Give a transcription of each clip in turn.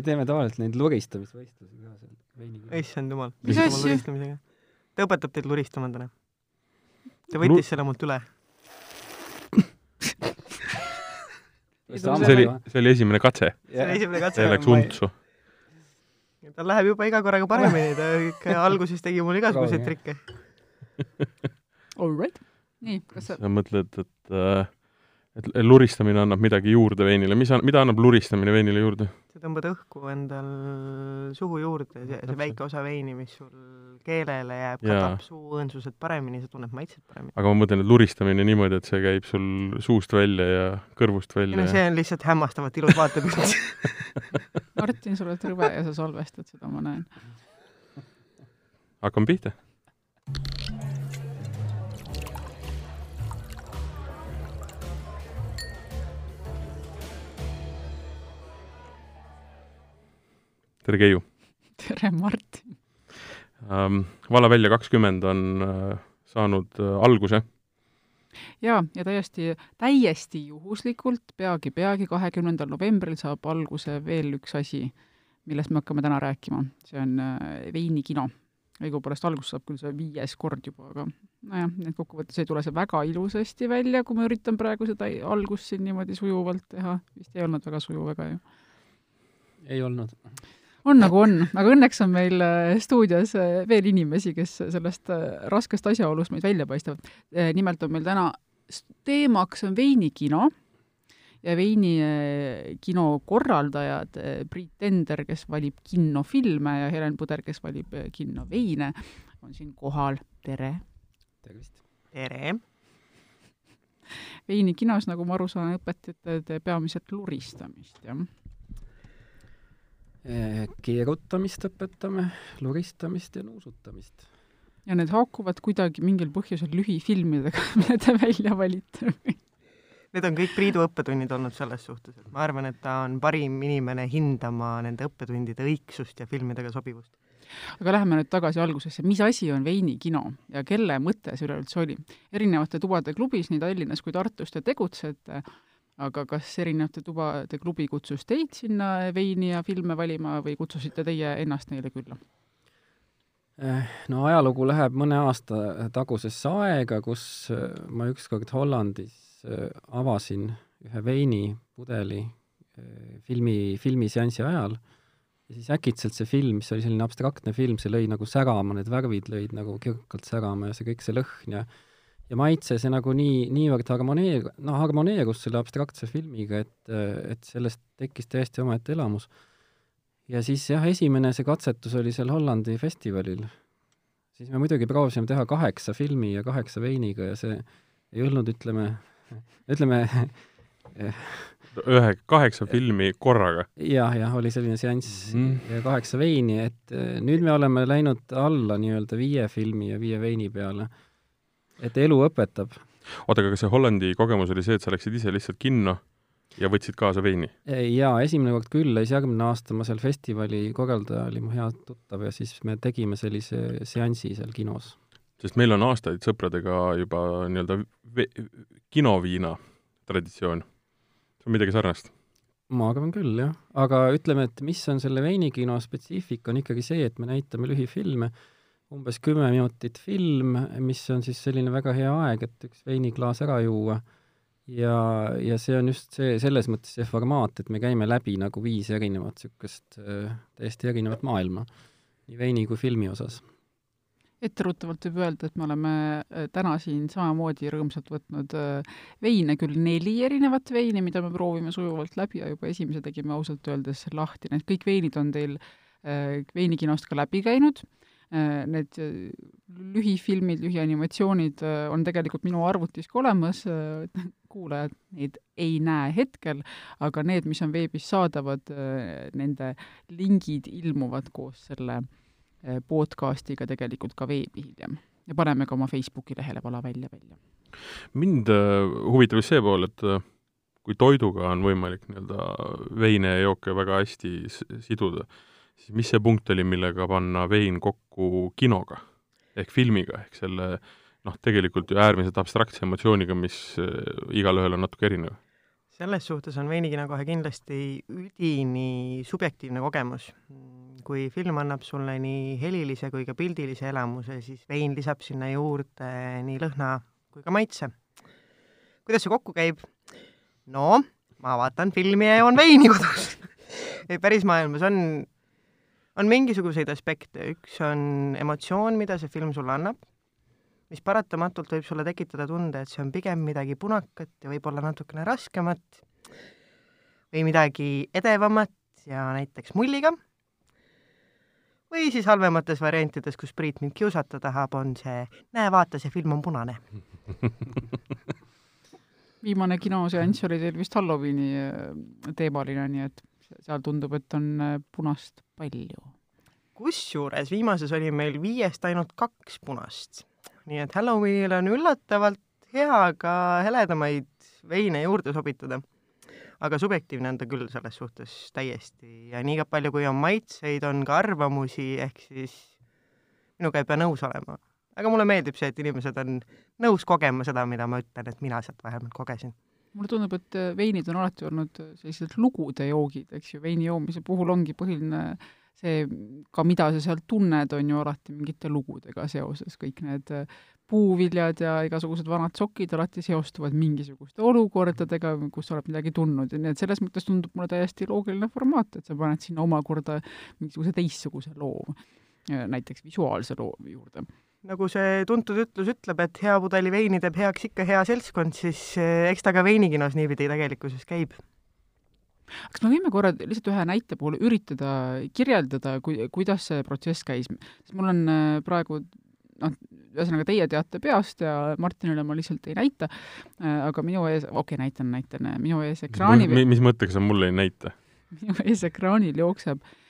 me teeme tavaliselt neid luristamisvõistlusi ka seal veiniga. issand jumal, Mis mis asja? luristamisega? ta õpetab teid luristama täna. ta võttis selle mult üle. see oli, see oli esimene katse, see oli esimene katse see. läks untsu. tal läheb juba iga korraga paremini, ta ikka alguses tegi mul igasuguseid trikke. All right. nii, kas sa, sa mõtled, et äh, et luristamine annab midagi juurde veinile, mis, mida annab luristamine veinile juurde? sa tõmbad õhku endal suhu juurde, see, see väike osa veini, mis sul keelele jääb, katab suu õõnsused paremini, sa tunned maitset paremini. aga ma mõtlen, et luristamine niimoodi, et see käib sul suust välja ja kõrvust välja no ja see on lihtsalt hämmastavalt ilus vaatepilt. Martin, sa oled rõve ja sa salvestad seda, ma näen. hakkame pihta. tere, Keiu tere, Martin. ähm,. Vala välja kakskümmend on äh, saanud äh, alguse. jaa, ja täiesti, täiesti juhuslikult peagi, peagi kahekümnendal novembril saab alguse veel üks asi, millest me hakkame täna rääkima. see on äh, veinikino. õigupoolest algust saab küll see viies kord juba, aga nojah, need kokkuvõttes ei tule see väga ilusasti välja, kui ma üritan praegu seda algust siin niimoodi sujuvalt teha. vist ei olnud väga sujuv väga ju. ei olnud. On nagu on, aga õnneks on meil äh, stuudios äh, veel inimesi, kes sellest äh, raskest asjaolust meid välja paistavad. nimelt on meil täna teemaks on veinikino ja veinikino korraldajad Priit Tender, kes valib kinnofilme ja Helen Puder, kes valib kinnoveine, on siin kohal, tere! tervist. tere. veinikinos, nagu ma aru saan, õpetate te peamiselt luristamist, jah? Keerutamist õpetame, luristamist ja nuusutamist. ja need haakuvad kuidagi mingil põhjusel lühifilmidega, mida te välja valite või? Need on kõik Priidu õppetunnid olnud selles suhtes, et ma arvan, et ta on parim inimene hindama nende õppetundide õigsust ja filmidega sobivust. aga läheme nüüd tagasi algusesse, mis asi on veinikino ja kelle mõte see üleüldse oli? erinevate tubade klubis nii Tallinnas kui Tartus te tegutsete, aga kas erinevate tubade klubi kutsus teid sinna veini ja filme valima või kutsusite teie ennast neile külla? Eh, no ajalugu läheb mõne aasta tagusesse aega, kus eh, ma ükskord Hollandis eh, avasin ühe veinipudeli filmi, filmiseansi ajal ja siis äkitselt see film, mis oli selline abstraktne film, see lõi nagu särama, need värvid lõid nagu kirkalt särama ja see kõik see lõhn ja ja maitse, see nagu nii, niivõrd harmoneer-, noh, harmoneerus selle abstraktse filmiga, et, et sellest tekkis täiesti omaette elamus ja siis jah, esimene see katsetus oli seal Hollandi festivalil. siis me muidugi proovisime teha kaheksa filmi ja kaheksa veiniga ja see ei olnud, ütleme, ütleme ühe, kaheksa filmi korraga. jah, jah, oli selline seanss mm. -hmm. ja kaheksa veini, et nüüd me oleme läinud alla nii-öelda viie filmi ja viie veini peale. Et elu õpetab. oota, aga kas see Hollandi kogemus oli see, et sa läksid ise lihtsalt kinno ja võtsid kaasa veini? jaa, esimene kord küll, siis järgmine aasta ma seal festivali korraldaja oli mu hea tuttav ja siis me tegime sellise seansi seal kinos sest meil on aastaid sõpradega juba nii-öelda kinoviina traditsioon. see on midagi sarnast. ma arvan küll, jah. aga ütleme, et mis on selle veinikino spetsiifika, on ikkagi see, et me näitame lühifilme, umbes kümme minutit film, mis on siis selline väga hea aeg, et üks veiniklaas ära juua. Ja, ja see on just see, selles mõttes see formaat, et me käime läbi nagu viis erinevat niisugust äh, täiesti erinevat maailma, nii veini kui filmi osas. etteruttavalt võib öelda, et me oleme äh, täna siin samamoodi rõõmsalt võtnud äh, veine, küll neli erinevat veini, mida me proovime sujuvalt läbi ja juba esimese tegime ausalt öeldes lahti, need kõik veinid on teil veinikinost ka läbi käinud need äh, lühifilmid, lühianimatsioonid äh, on tegelikult minu arvutis ka olemas, kuulajad neid ei näe hetkel, aga need, mis on veebis saadavad, nende lingid ilmuvad koos selle äh, podcastiga tegelikult ka veebi hiljem ja paneme ka oma Facebooki lehele Vala välja välja. mind äh, huvitab just see pool, et äh, kui toiduga on võimalik nii-öelda veine ja jooke väga hästi siduda, siis mis see punkt oli, millega panna vein kokku kinoga ehk filmiga, ehk selle noh, tegelikult ju äärmiselt abstraktse emotsiooniga, mis äh, igalühel on natuke erinev. selles suhtes on veinikina kohe kindlasti üdini subjektiivne kogemus. kui film annab sulle nii helilise kui ka pildilise elamuse, siis vein lisab sinna juurde nii lõhna kui ka maitse. kuidas see kokku käib? no ma vaatan filmi ja joon veini kodus päris maailmas on, on mingisuguseid aspekte, üks on emotsioon, mida see film sulle annab, mis paratamatult võib sulle tekitada tunde, et see on pigem midagi punakat ja võib-olla natukene raskemat või midagi edevamat ja näiteks mulliga. või siis halvemates variantides, kus Priit mind kiusata tahab, on see näe, vaata, see film on punane viimane kinoseanss oli teil vist Halloweeni äh, teemaline, nii et seal tundub, et on äh, punast palju. kusjuures viimases oli meil viiest ainult kaks punast. nii et Halloweenil on üllatavalt hea ka heledamaid veine juurde sobitada. aga subjektiivne on ta küll selles suhtes täiesti ja nii palju, kui on maitseid, on ka arvamusi, ehk siis minuga ei pea nõus olema aga mulle meeldib see, et inimesed on nõus kogema seda, mida ma ütlen, et mina sealt vähemalt kogesin. Mulle tundub, et äh, veinid on alati olnud äh, sellised lugude joogid, eks ju, veini joomise puhul ongi põhiline see, ka mida sa sealt tunned, on ju alati mingite lugudega seoses, kõik need äh, puuviljad ja igasugused vanad sokid alati seostuvad mingisuguste olukordadega, kus sa oled midagi tundnud. Ja nii et selles mõttes tundub mulle täiesti loogiline formaat, et sa paned sinna omakorda mingisuguse teistsuguse loo, näiteks visuaalse loo juurde nagu see tuntud ütlus ütleb, et hea pudeli veini teeb heaks ikka hea seltskond, siis eh, eks ta ka veinikinos niipidi tegelikkuses käib. kas me võime korra lihtsalt ühe näite puhul üritada kirjeldada, kui, kuidas see protsess käis, sest mul on eh, praegu noh, ühesõnaga teie teate peast ja Martinile ma lihtsalt ei näita, eh, aga minu ees, okei okay,, näitan, näitan, minu ees ekraani mis mõttega sa mulle ei näita? minu ees ekraanil jookseb Äh,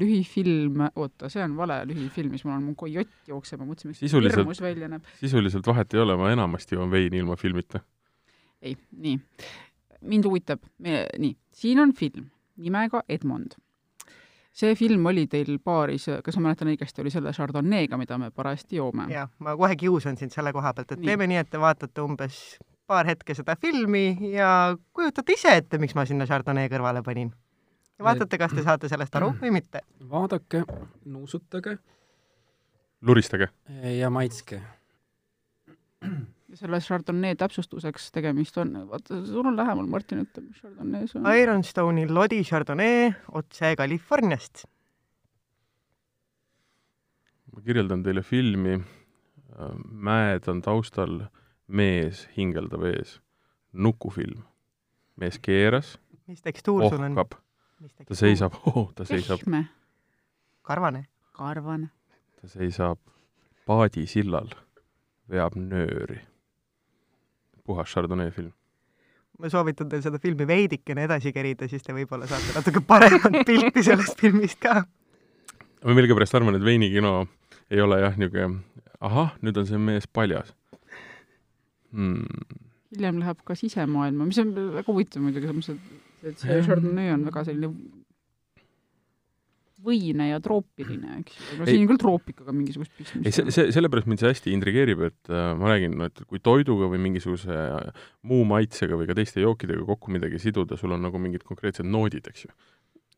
lühifilm, oota, see on vale lühifilm, mis mul on, mu kojott jookseb, ma mõtlesin, miks hirmus välja näeb. sisuliselt vahet ei ole, ma enamasti joon veini ilma filmita. ei, nii. mind huvitab, nii, siin on film nimega Edmond. see film oli teil paaris, kas ma mäletan õigesti, oli selle Chardonnay'ga, mida me parajasti joome? jah, ma kohe kiusan sind selle koha pealt, et nii. teeme nii, et te vaatate umbes paar hetke seda filmi ja kujutate ise ette, miks ma sinna Chardonnay kõrvale panin vaatate, kas te saate sellest aru või mitte. vaadake, nuusutage. luristage. ja maitske. selle Chardonnay täpsustuseks tegemist on, vaata, sul on lähemal, Martin ütleb, mis Chardonnay see on. Ironstone'i Lodi Chardonnay otse Californiast. ma kirjeldan teile filmi, mäed on taustal, mees hingeldab ees, nukufilm. mees keeras, mis tekstuur sul on? Ohkab ta seisab oh,, ta seisab karvane. karvane. ta seisab paadisillal, veab nööri. puhas Chardonnay film. ma soovitan teil seda filmi veidikene edasi kerida, siis te võib-olla saate natuke paremat pilti sellest filmist ka. ma millegipärast arvan, et veinikino ei ole jah, niisugune ahah, nüüd on see mees paljas hmm.. hiljem läheb ka sisemaailma, mis on väga huvitav muidugi, samas et see Chardonnay on väga selline võine ja troopiline, eks ju, aga siin on küll troopikaga mingisugust pistmist. ei, see, see, sellepärast mind see hästi intrigeerib, et äh, ma räägin, no et kui toiduga või mingisuguse muu maitsega või ka teiste jookidega kokku midagi siduda, sul on nagu mingid konkreetsed noodid, eks ju.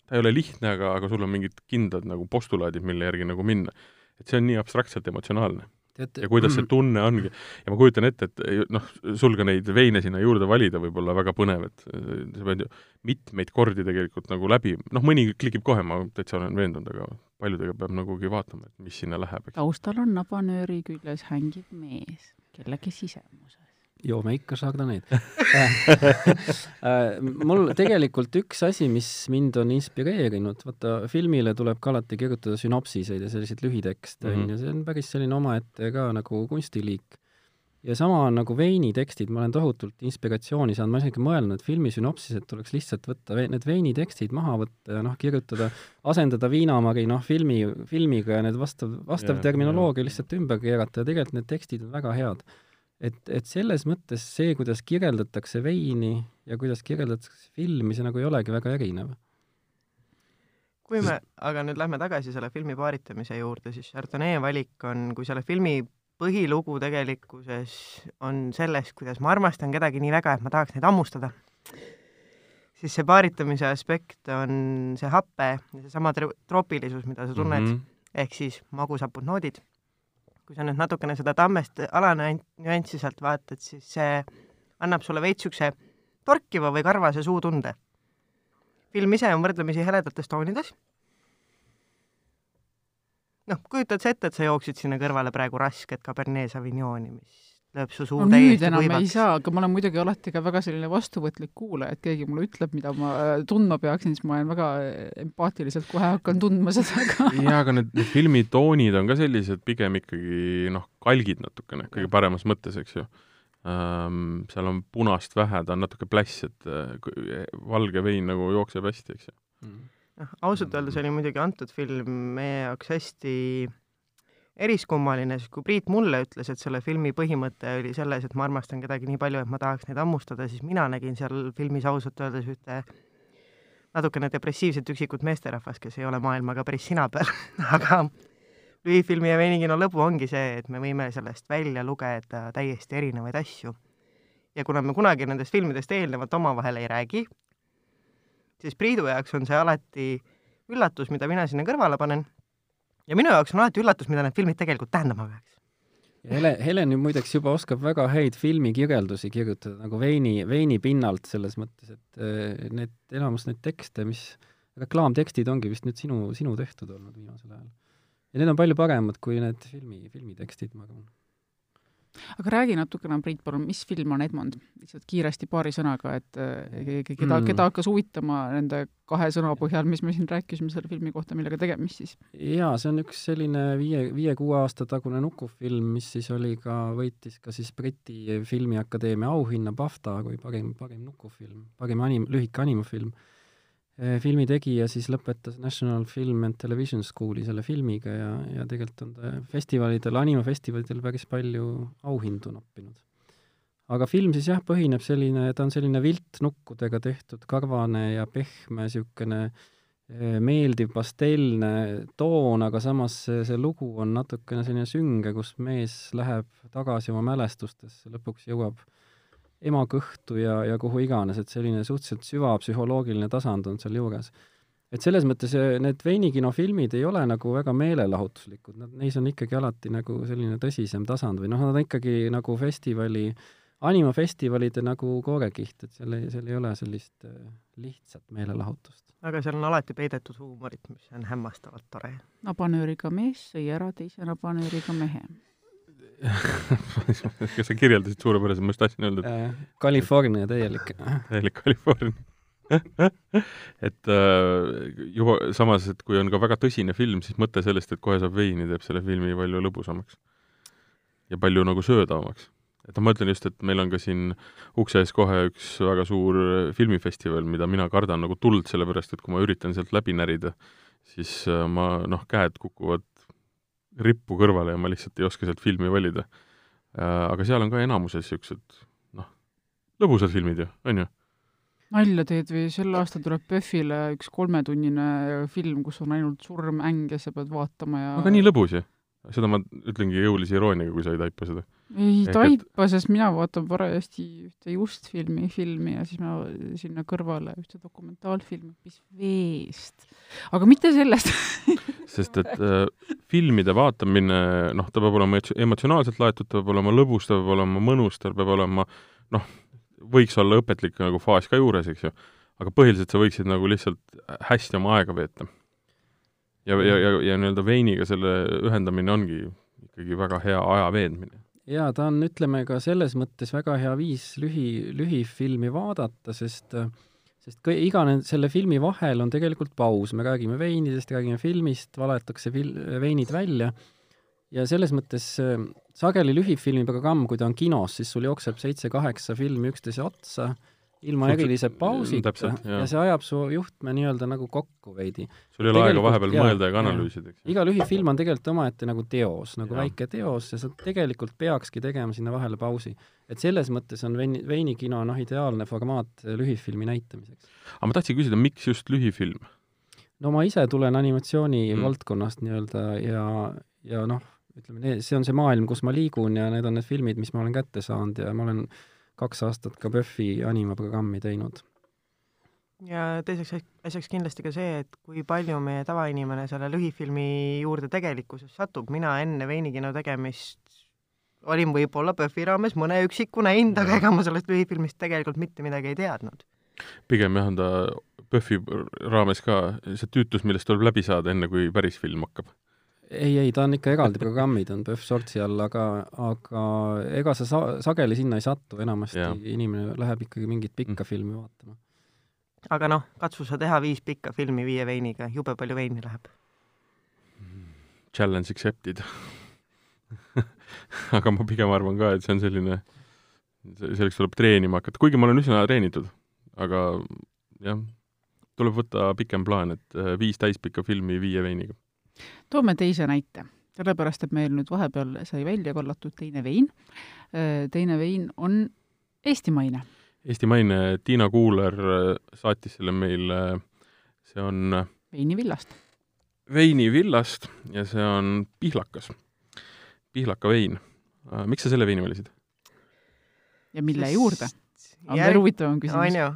ta ei ole lihtne, aga, aga sul on mingid kindlad nagu postulaadid, mille järgi nagu minna. et see on nii abstraktselt emotsionaalne Teate, ja kuidas see mm. tunne ongi. ja ma kujutan ette, et noh, sul ka neid veine sinna juurde valida võib olla väga põnev, et sa pead ju mitmeid kordi tegelikult nagu läbi, noh, mõni klikib kohe, ma täitsa olen veendunud, aga paljudega peab nagugi vaatama, et mis sinna läheb. taustal on nabanööri küljes hängib mees kellegi sisemuses joome ikka Chardonnay'd äh, mul tegelikult üks asi, mis mind on inspireerinud, vaata filmile tuleb ka alati kirjutada sünopsiseid ja selliseid lühitekste, on ju, see on päris selline omaette ka nagu kunstiliik. ja sama on nagu veinitekstid, ma olen tohutult inspiratsiooni saanud, ma isegi mõelnud, et filmi sünopsised tuleks lihtsalt võtta, need veinitekstid maha võtta ja noh, kirjutada, asendada viinamari noh, filmi, filmiga ja need vastav, vastav yeah, terminoloogia yeah. lihtsalt ümber keerata ja tegelikult need tekstid on väga head et, et selles mõttes see, kuidas kirjeldatakse veini ja kuidas kirjeldatakse filmi, see nagu ei olegi väga erinev. kui me aga nüüd lähme tagasi selle filmi paaritamise juurde, siis Chardonnay valik on, kui selle filmi põhilugu tegelikkuses on selles, kuidas ma armastan kedagi nii väga, et ma tahaks neid hammustada, siis see paaritamise aspekt on see hape ja seesama tro- troopilisus, mida sa tunned mm. -hmm. ehk siis magusapud noodid. Kui sa nüüd natukene seda tammest alanüanssi sealt vaatad, siis see annab sulle veits niisuguse torkiva või karvase suutunde. film ise on võrdlemisi heledates toonides. noh, kujutad sa ette, et sa jooksid sinna kõrvale praegu rasket Cabernet Sauvignoni, mis lööb su suu no täiesti enam ei kuivaks. saa, aga ma olen muidugi alati ka väga selline vastuvõtlik kuulaja, et keegi mulle ütleb, mida ma äh, tundma peaksin, siis ma olen väga äh, empaatiliselt kohe hakkan tundma seda ka. jaa, aga need, need filmi toonid on ka sellised pigem ikkagi noh, kalgid natukene, kõige paremas mõttes, eks ju ähm,. seal on punast vähe, ta on natuke pläss, et äh, kui- valge vein nagu jookseb hästi, eks ju. noh, ausalt öeldes oli muidugi antud film meie jaoks hästi eriskummaline, sest kui Priit mulle ütles, et selle filmi põhimõte oli selles, et ma armastan kedagi nii palju, et ma tahaks neid hammustada, siis mina nägin seal filmis ausalt öeldes ühte natukene depressiivset üksikut meesterahvast, kes ei ole maailmaga päris sina peal aga lühifilmi ja veinikino lõbu ongi see, et me võime sellest välja lugeda täiesti erinevaid asju. ja kuna me kunagi nendest filmidest eelnevalt omavahel ei räägi, siis Priidu jaoks on see alati üllatus, mida mina sinna kõrvale panen. Ja minu jaoks on alati üllatus, mida need filmid tegelikult tähendama peaks. Hele, Helen ju muideks juba oskab väga häid filmikirjeldusi kirjutada nagu veini, veini pinnalt, selles mõttes, et eh, need, enamus neid tekste, mis, reklaamtekstid ongi vist nüüd sinu, sinu tehtud olnud viimasel ajal. ja need on palju paremad kui need filmi, filmitekstid, ma arvan. Aga räägi natukene, Priit, palun, mis film on Edmond? lihtsalt kiiresti paari sõnaga, et äh, keda mm., keda hakkas huvitama nende kahe sõna põhjal, mis me siin rääkisime selle filmi kohta, millega tegemist siis? jaa, see on üks selline viie, viie-kuue aasta tagune nukufilm, mis siis oli ka, võitis ka siis Briti Filmiakadeemia auhinna BAFTA kui parim, parim nukufilm, parim anim-, lühike animafilm. Filmi tegija siis lõpetas National Film and Television School'i selle filmiga ja, ja tegelikult on ta festivalidel, animafestivalidel päris palju auhindu noppinud. aga film siis jah, põhineb selline, ta on selline viltnukkudega tehtud karvane ja pehme niisugune eh, meeldiv pastellne toon, aga samas see, see lugu on natukene selline sünge, kus mees läheb tagasi oma mälestustesse, lõpuks jõuab ema kõhtu ja, ja kuhu iganes, et selline suhteliselt süvapsühholoogiline tasand on seal juures. et selles mõttes eh, need veinikinofilmid ei ole nagu väga meelelahutuslikud, nad, neis on ikkagi alati nagu selline tõsisem tasand või noh, nad on ikkagi nagu festivali, animafestivalide nagu koorekiht, et seal ei, seal ei ole sellist eh, lihtsat meelelahutust. aga seal on alati peidetud huumorit, mis on hämmastavalt tore. nabanööriga mees sõi ära teise nabanööriga mehe. kas sa kirjeldasid suurepäraselt, ma just tahtsin öelda, et Äh, California täielik. täielik California et äh, juba samas, et kui on ka väga tõsine film, siis mõte sellest, et kohe saab veini, teeb selle filmi palju lõbusamaks. ja palju nagu söödavamaks. et noh, ma ütlen just, et meil on ka siin ukse ees kohe üks väga suur filmifestival, mida mina kardan nagu tuld, sellepärast et kui ma üritan sealt läbi närida, siis äh, ma noh, käed kukuvad rippu kõrvale ja ma lihtsalt ei oska sealt filmi valida. Aga seal on ka enamuses niisugused noh, lõbusad filmid ju, on ju? nalja teed või sel aastal tuleb PÖFFile üks kolmetunnine film, kus on ainult surm, äng ja sa pead vaatama ja aga nii lõbus ju. seda ma ütlengi jõulise irooniaga, kui sa ei taipa seda. Ei taipa, sest mina vaatan parajasti ühte just filmi, filmi ja siis ma sinna kõrvale ühte dokumentaalfilmi, mis veest. aga mitte sellest sest et äh, filmide vaatamine, noh, ta peab olema emotsionaalselt laetud, ta peab olema lõbus, ta peab olema mõnus, tal peab olema noh, võiks olla õpetlik nagu faas ka juures, eks ju. aga põhiliselt sa võiksid nagu lihtsalt hästi oma aega veeta. ja, ja, ja, ja nii-öelda veiniga selle ühendamine ongi ikkagi väga hea aja veetmine. Jaa, ta on, ütleme ka selles mõttes väga hea viis lühi, lühifilmi vaadata, sest sest kõ- iga nend-, selle filmi vahel on tegelikult paus, me räägime veinidest, räägime filmist, valetakse fil-, veinid välja. Ja selles mõttes sageli lühifilmi programm, kui ta on kinos, siis sul jookseb seitse-kaheksa filmi üksteise otsa, ilma erilise pausita täpselt, ja see ajab su juhtme nii-öelda nagu kokku veidi. sul ei ole aega vahepeal jaa, mõelda ega analüüsida, eks iga lühifilm on tegelikult omaette nagu teos, nagu Jaa. väike teos ja sa tegelikult peakski tegema sinna vahele pausi. et selles mõttes on veini, veinikino noh, ideaalne formaat lühifilmi näitamiseks. aga ma tahtsin küsida, miks just lühifilm? no ma ise tulen animatsiooni Mm. valdkonnast nii-öelda ja, ja noh, ütleme, see on see maailm, kus ma liigun ja need on need filmid, mis ma olen kätte saanud ja ma olen kaks aastat ka PÖFFi animaprogrammi teinud. ja teiseks asjaks kindlasti ka see, et kui palju meie tavainimene selle lühifilmi juurde tegelikkuses satub, mina enne veinikino tegemist olin võib-olla PÖFFi raames mõne üksiku näinud, aga ega ma sellest lühifilmist tegelikult mitte midagi ei teadnud. pigem jah, on ta PÖFFi raames ka see tüütus, millest tuleb läbi saada, enne kui päris film hakkab ei, ei, ta on ikka eraldi programmid, on PÖFF sortsi all, aga, aga ega sa sa-, sageli sinna ei satu, enamasti ja. inimene läheb ikkagi mingit pikka mm. filmi vaatama. aga noh, katsu sa teha viis pikka filmi viie veiniga, jube palju veini läheb. Challenge accepted aga ma pigem arvan ka, et see on selline, selleks tuleb treenima hakata, kuigi ma olen üsna treenitud, aga jah, tuleb võtta pikem plaan, et äh, viis täispikka filmi viie veiniga toome teise näite, sellepärast et meil nüüd vahepeal sai välja kallatud teine vein. Äh, teine vein on eestimaine. eestimaine, Tiina Kuuler äh, saatis selle meile, see on veinivillast. veinivillast ja see on pihlakas, pihlaka vein. Äh, miks sa selle veini valisid? ja mille Sest juurde? on veel huvitavam küsimus. on ju,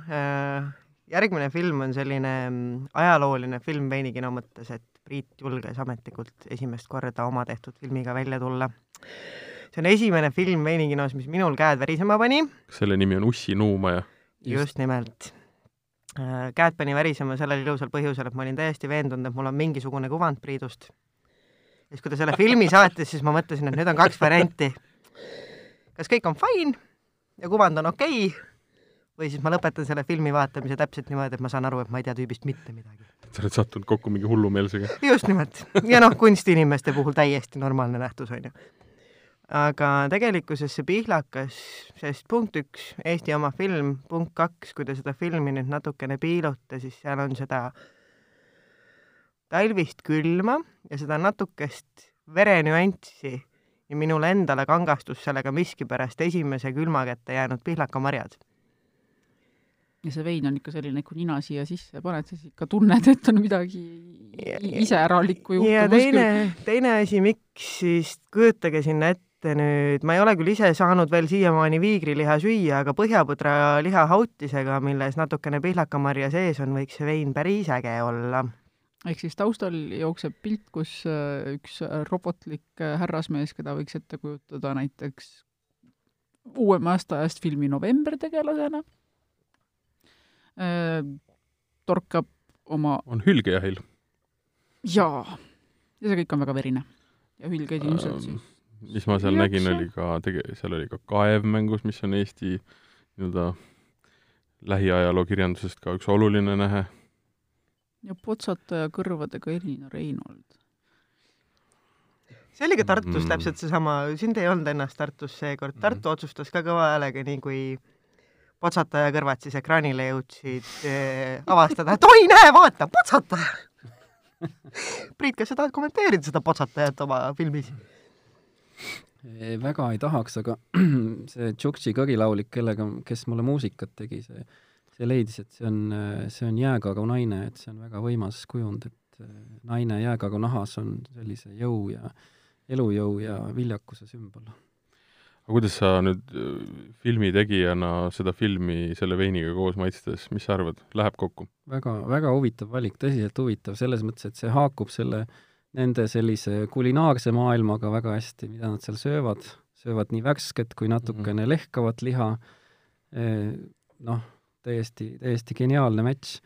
järgmine film on selline mm, ajalooline film veinikino mõttes, et Priit julges ametlikult esimest korda oma tehtud filmiga välja tulla. see on esimene film veinikinos, mis minul käed värisema pani. selle nimi on Ussi nuumaja? just nimelt. Äh, käed pani värisema sellel ilusal põhjusel, et ma olin täiesti veendunud, et mul on mingisugune kuvand Priidust. ja siis, kui ta selle filmi saatis, siis ma mõtlesin, et nüüd on kaks varianti. kas kõik on fine ja kuvand on okei okay, või siis ma lõpetan selle filmi vaatamise täpselt niimoodi, et ma saan aru, et ma ei tea tüübist mitte midagi. sa oled sattunud kokku mingi hullumeelsega. just nimelt. ja noh, kunstiinimeste puhul täiesti normaalne nähtus, on ju. aga tegelikkuses see pihlakas, sest punkt üks, Eesti oma film, punkt kaks, kui te seda filmi nüüd natukene piilute, siis seal on seda talvist külma ja seda natukest verenüanssi ja minule endale kangastus sellega miskipärast esimese külma kätte jäänud pihlakamarjad ja see vein on ikka selline, kui nina siia sisse paned, siis ikka tunned, et on midagi iseäralikku juhtumas ja teine, teine asi, miks siis kujutage sinna ette nüüd, ma ei ole küll ise saanud veel siiamaani viigriliha süüa, aga põhjapõdra liha hautisega, milles natukene pihlakamarja sees on, võiks see vein päris äge olla. ehk siis taustal jookseb pilt, kus äh, üks robotlik äh, härrasmees, keda võiks ette kujutada näiteks uuema aasta ajast filmi November tegelasena torkab oma on hülgejahil? jaa. ja see kõik on väga verine. ja hülgeid ilmselt ähm, siis mis ma seal Jaksa. nägin, oli ka tege-, seal oli ka kaev mängus, mis on Eesti nii-öelda lähiajaloo kirjandusest ka üks oluline nähe. ja potsataja kõrvadega Elina Reinold. see oli ka Tartus mm. täpselt seesama, sind ei olnud ennast Tartus seekord, Tartu mm. otsustas ka kõva häälega, nii kui potsataja kõrvad siis ekraanile jõudsid eh, avastada, et oi, näe, vaata, potsataja Priit, kas sa tahad kommenteerida seda potsatajat oma filmis? väga ei tahaks, aga see Tšuktši kõrilaulik, kellega, kes mulle muusikat tegi, see, see leidis, et see on, see on jääkagu naine, et see on väga võimas kujund, et eh, naine jääkagu nahas on sellise jõu ja elujõu ja viljakuse sümbol aga kuidas sa nüüd äh, filmi tegijana seda filmi selle veiniga koos maitstes, mis sa arvad, läheb kokku? väga, väga huvitav valik, tõsiselt huvitav, selles mõttes, et see haakub selle, nende sellise kulinaarse maailmaga väga hästi, mida nad seal söövad, söövad nii värsket kui natukene mm -hmm. lehkavat liha, noh, täiesti, täiesti geniaalne matš.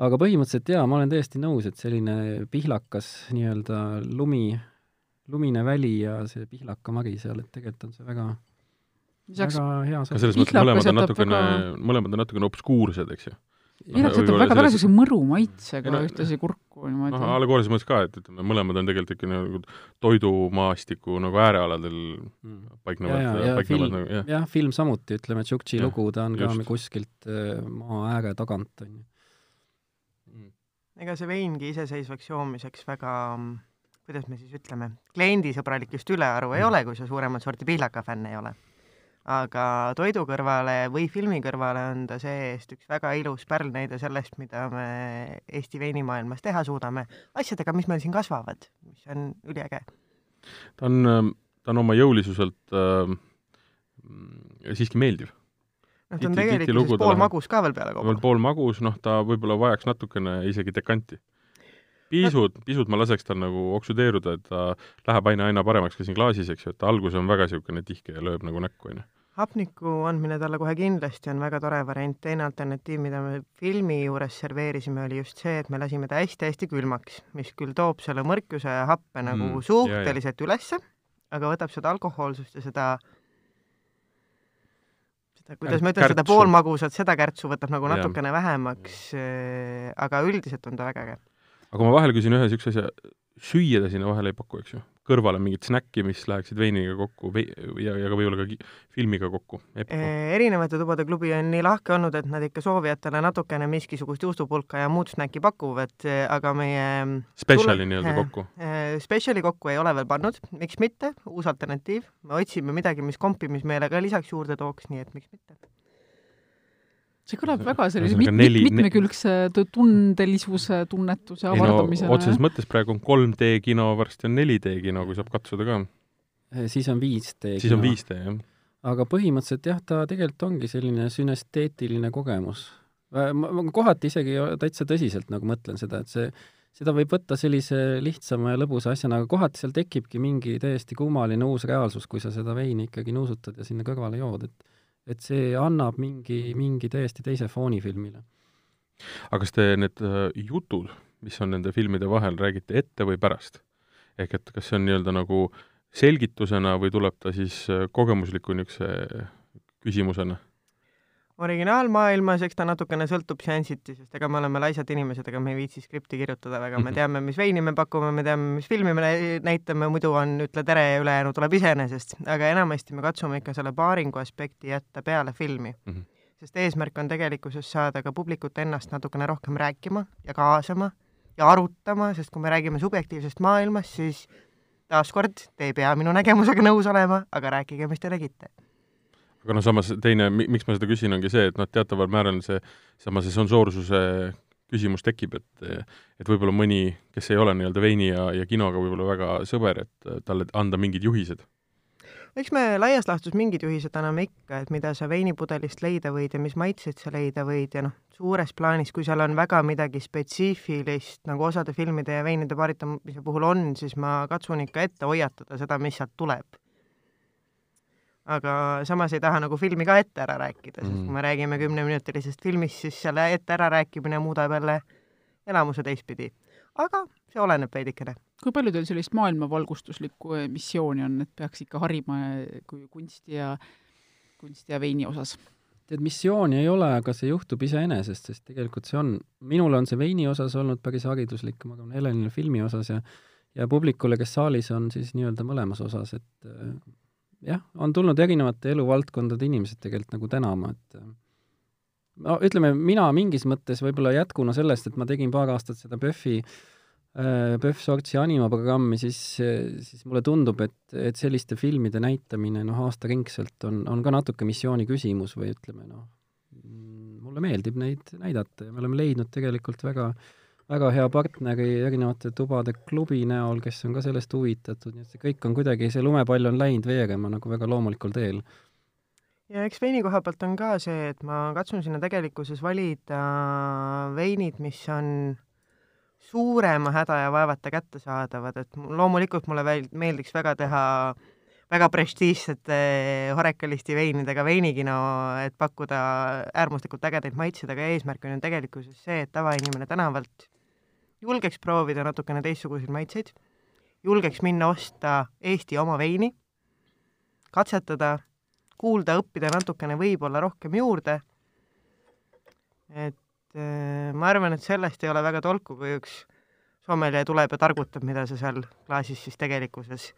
aga põhimõtteliselt jaa, ma olen täiesti nõus, et selline pihlakas nii-öelda lumi lumine väli ja see pihlakamari seal, et tegelikult on see väga Lisaks, väga hea ka selles mõttes mõlemad on natukene väga..., mõlemad on natukene obskuursed, eks ju. pihlak jätab väga, väga sellise mõru maitsega no, ühtlasi kurku niimoodi. noh, allegoorilises mõttes ka, et ütleme, mõlemad on tegelikult ikka nagu toidumaastiku nagu äärealadel mm. paiknevad, ja, ja, paiknevad nagu, jah. jah, film samuti, ütleme, Tšuktši lugu, ta on just. ka kuskilt äh, maa ääre tagant, on ju. Mm. ega see veingi iseseisvaks joomiseks väga mm, kuidas me siis ütleme, kliendisõbralik just ülearu ei mm. ole, kui sa suuremat sorti pihlaka fänn ei ole. aga toidu kõrvale või filmi kõrvale on ta see-eest üks väga ilus pärlnäide sellest, mida me Eesti veinimaailmas teha suudame, asjadega, mis meil siin kasvavad, mis on üliäge. ta on, ta on oma jõulisuselt äh, siiski meeldiv noh, ta on ta pool magus ka veel peale kogu. pool magus, noh ta võib-olla vajaks natukene isegi dekanti. pisut, pisut ma laseks tal nagu oksudeeruda, et ta läheb aina, aina paremaks ka siin klaasis, eks ju, et ta alguses on väga niisugune tihke ja lööb nagu näkku, on ju. hapniku andmine talle kohe kindlasti on väga tore variant, teine alternatiiv, mida me filmi juures serveerisime, oli just see, et me lasime ta hästi-hästi külmaks, mis küll toob selle mõrkuse ja happe nagu Mm, suhteliselt ülesse, aga võtab seda alkohoolsust ja seda seda, kuidas ma ütlen, seda poolmagusat, seda kärtsu võtab nagu Jah. natukene vähemaks, aga üldiselt on ta väga äge. Aga ma vahele küsin ühe niisuguse asja, süüa ta sinna vahele ei paku, eks ju? kõrvale mingit snäkki, mis läheksid veiniga kokku vei- ja, ja ka võib-olla ka filmiga kokku, eppu. erinevate tubade klubi on nii lahke olnud, et nad ikka soovijatele natukene miskisugust juustupulka ja muud snäkki pakuvad, aga meie Speciali tule- nii-öelda äh, kokku. äh, Speciali kokku ei ole veel pannud, miks mitte, uus alternatiiv, me otsime midagi, mis kompimismeele ka lisaks juurde tooks, nii et miks mitte. See kõlab väga sellise mit-, neli- mit-, mitmekülgse tu- tundelisuse, tunnetuse ei no avardamisena. otseses mõttes praegu on 3D kino, varsti on 4D kino, kui saab katsuda ka. siis on 5D. siis on 5D, jah. aga põhimõtteliselt jah, ta tegelikult ongi selline sünesteetiline kogemus. ma ma kohati isegi täitsa tõsiselt nagu mõtlen seda, et see, seda võib võtta sellise lihtsama ja lõbusa asjana, aga kohati seal tekibki mingi täiesti kummaline uus reaalsus, kui sa seda veini ikkagi nuusutad ja sinna kõrvale jood, et et see annab mingi, mingi täiesti teise fooni filmile. aga kas te need äh, jutud, mis on nende filmide vahel, räägite ette või pärast? ehk et kas see on nii-öelda nagu selgitusena või tuleb ta siis äh, kogemusliku niisuguse küsimusena? originaalmaailmas, eks ta natukene sõltub seansiti, sest ega me oleme laisad inimesed, ega me ei viitsi skripti kirjutada väga, me Mhm. teame, mis veini me pakume, me teame, mis filmi me nä- näitame, muidu on ütle tere ja ülejäänu tuleb iseenesest, aga enamasti me katsume ikka selle paaringu aspekti jätta peale filmi mm. -hmm. sest eesmärk on tegelikkuses saada ka publikut ennast natukene rohkem rääkima ja kaasama ja arutama, sest kui me räägime subjektiivsest maailmast, siis taaskord, te ei pea minu nägemusega nõus olema, aga rääkige, mis te nägite. Aga noh, samas teine, miks ma seda küsin, ongi see, et noh, teataval määral see, sama see sensoorsuse küsimus tekib, et et võib-olla mõni, kes ei ole nii-öelda veini ja, ja kinoga võib-olla väga sõber, et talle anda mingid juhised. eks me laias laastus mingid juhised anname ikka, et mida sa veinipudelist leida võid ja mis maitseid sa leida võid ja noh, suures plaanis, kui seal on väga midagi spetsiifilist, nagu osade filmide ja veinide paaritamise puhul on, siis ma katsun ikka ette hoiatada seda, mis sealt tuleb. Aga samas ei taha nagu filmi ka ette ära rääkida, sest Mhm. kui me räägime kümneminutilisest filmist, siis selle ette ärarääkimine muudab jälle elamuse teistpidi. aga see oleneb veidikene. kui palju teil sellist maailmavalgustuslikku eh, missiooni on, et peaks ikka harima eh, kui kunsti ja, kunsti ja veini osas? tead, missiooni ei ole, aga see juhtub iseenesest, sest tegelikult see on, minul on see veini osas olnud päris hariduslik, ma arvan, Helenile filmi osas ja ja publikule, kes saalis on siis nii-öelda mõlemas osas, et äh, jah, on tulnud erinevate eluvaldkondade inimesed tegelikult nagu tänama, et äh, no ütleme, mina mingis mõttes võib-olla jätkuna sellest, et ma tegin paar aastat seda PÖFFi äh, PÖFF Sortsi animaprogrammi, siis, siis mulle tundub, et, et selliste filmide näitamine noh, aastaringselt on, on ka natuke missiooni küsimus või ütleme noh, mulle meeldib neid näidata ja me oleme leidnud tegelikult väga väga hea partneri erinevate tubade klubi näol, kes on ka sellest huvitatud, nii et see kõik on kuidagi, see lumepall on läinud veerema nagu väga loomulikul teel. Ja eks veini koha pealt on ka see, et ma katsun sinna tegelikkuses valida veinid, mis on suurema häda ja vaevata kättesaadavad, et mu- loomulikult mulle meeldiks väga teha väga prestiižsete Horecalisti veinidega veinikino, et pakkuda äärmuslikult ägedaid maitseid, aga eesmärk on ju tegelikkuses see, et tavainimene tänavalt julgeks proovida natukene teistsuguseid maitseid, julgeks minna osta Eesti oma veini, katsetada kuulda, õppida natukene võib-olla rohkem juurde. et äh, ma arvan, et sellest ei ole väga tolku, kui üks sommelje tuleb ja targutab, mida sa seal klaasis siis tegelikkuses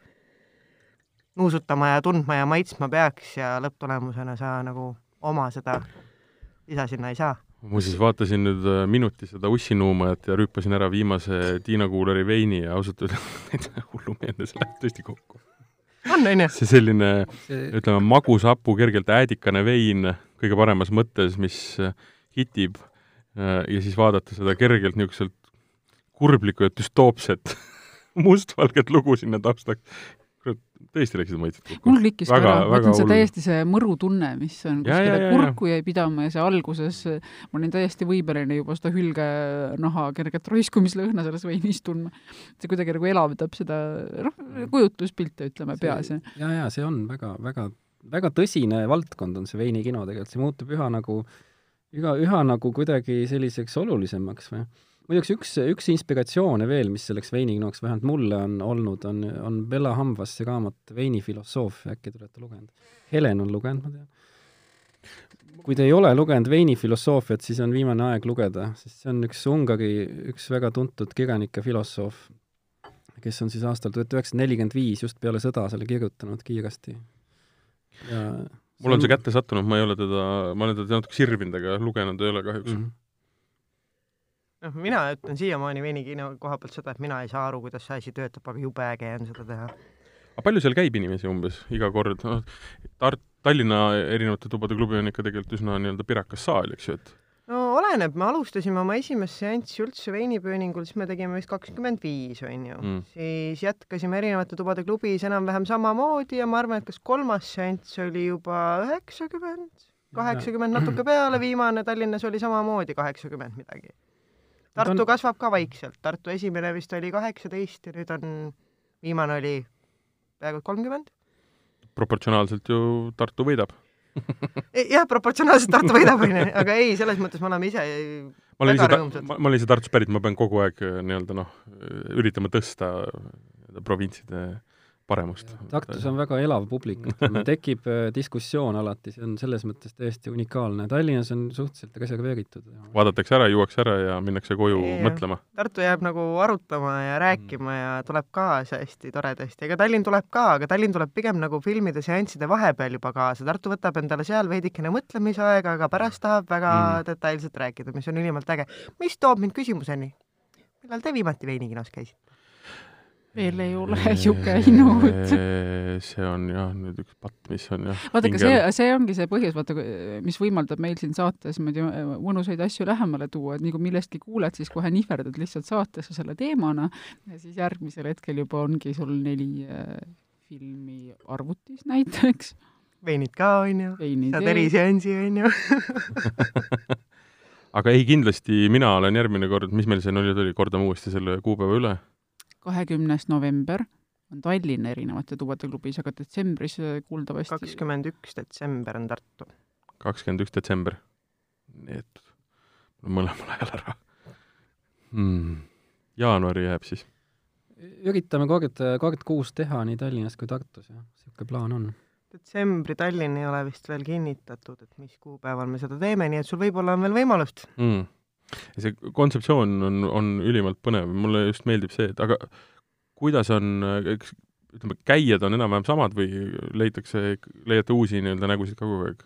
nuusutama ja tundma ja maitsma peaks ja lõpptulemusena sa nagu oma seda lisa sinna ei saa. muuseas, vaatasin nüüd äh, minuti seda ussinuumajat ja rüüpasin ära viimase Tiina Kuuleri veini ja ausalt öeldes hullumeelne, see läheb tõesti kokku. on, on ju? see selline ütleme, magus-hapu, kergelt äädikane vein kõige paremas mõttes, mis äh, hitib äh, ja siis vaadata seda kergelt niisuguselt kurblikku ja düstoopset mustvalget lugu sinna taustaks. Tõesti läksid maitsed kokku. mul klikkis ka Väga- ära, ma väga ütlen, see täiesti see mõru tunne, mis on kuskile kurku jäi pidama ja see alguses, ma olin täiesti võimeline juba seda hülgenaha kerget roiskumislõhna selles veinis tundma. see kuidagi nagu elavdab seda, noh, kujutluspilte, ütleme, peas. ja, ja see on väga, väga, väga tõsine valdkond on see veinikino tegelikult, see muutub üha nagu, üha, üha nagu kuidagi selliseks olulisemaks või muideks üks, üks inspiratsioone veel, mis selleks veinikinoks vähemalt mulle on olnud, on, on Bella Hamvasse raamat Veinifilosoofia, äkki te olete lugenud? Helen on lugenud, ma tean. kui te ei ole lugenud veinifilosoofiat, siis on viimane aeg lugeda, sest see on üks Ungari, üks väga tuntud kirjanik ja filosoof, kes on siis aastal tuhat üheksasada nelikümmend viis just peale sõda selle kirjutanud kiiresti. mul on see kätte sattunud, ma ei ole teda, ma olen teda natuke sirvinud, aga lugenud ei ole kahjuks mm.. -hmm. noh, mina ütlen siiamaani veinikino koha pealt seda, et mina ei saa aru, kuidas see asi töötab, aga jube äge on seda teha. aga palju seal käib inimesi umbes iga kord no,? Tart-, Tallinna erinevate tubade klubi on ikka tegelikult üsna nii-öelda pirakas saal, eks ju, et no oleneb, me alustasime oma esimest seanssi üldse veinipööningul, siis me tegime vist kakskümmend viis, onju Mm. siis jätkasime erinevate tubade klubis enam-vähem samamoodi ja ma arvan, et kas kolmas seanss oli juba üheksakümmend, kaheksakümmend natuke peale, viimane Tallinnas oli samamoodi kaheksakümmend midagi. Tartu on- kasvab ka vaikselt, Tartu esimene vist oli kaheksateist ja nüüd on, viimane oli peaaegu kolmkümmend. proportsionaalselt ju Tartu võidab. jah, proportsionaalselt Tartu võidab, onju, aga ei, selles mõttes me oleme ise ma olen ise ma, olen ise Tartust pärit, ma pean kogu aeg äh, nii-öelda noh, üritama tõsta nii-öelda provintside paremust. Tartus on väga elav publik, ütleme, tekib äh, diskussioon alati, see on selles mõttes täiesti unikaalne. Tallinnas on suhteliselt reserveeritud. vaadatakse ära, juuakse ära ja minnakse koju Jah. mõtlema. Tartu jääb nagu arutama ja rääkima ja tuleb kaasa hästi toredasti, ega Tallinn tuleb ka, aga Tallinn tuleb pigem nagu filmide seansside vahepeal juba kaasa, Tartu võtab endale seal veidikene mõtlemisaega, aga pärast tahab väga Mm. mm. detailselt rääkida, mis on ülimalt äge. mis toob mind küsimuseni, millal te viimati veinikinos käisite? Veel ei ole ju käinud. see on jah nüüd üks patt, mis on jah. vaadake, see, see ongi see põhjus, vaata, mis võimaldab meil siin saates niimoodi mõnusaid asju lähemale tuua, et nii kui millestki kuuled, siis kohe nihverdad lihtsalt saatesse selle teemana ja siis järgmisel hetkel juba ongi sul neli filmi arvutis näiteks, veinid ka, onju, saad eriseansi, onju. aga ei, kindlasti mina olen järgmine kord, mis meil see oli, kordame uuesti selle kuupäeva üle. Kahekümnes november on Tallinna erinevate tubade klubis, aga detsembris äh, kuuldavasti kakskümmend üks detsember on Tartu. kakskümmend üks detsember. nii et mõlemal ajal ära hmm.. jaanuari jääb siis. üritame kord, kord kuus teha nii Tallinnas kui Tartus, jah, niisugune plaan on. detsembri Tallinn ei ole vist veel kinnitatud, et mis kuupäeval me seda teeme, nii et sul võib-olla on veel võimalust. mm.. See kontseptsioon on, on ülimalt põnev, mulle just meeldib see, et aga kuidas on, eks ütleme, käijad on enam-vähem samad või leitakse, leiate uusi nii-öelda nägusid ka kogu aeg?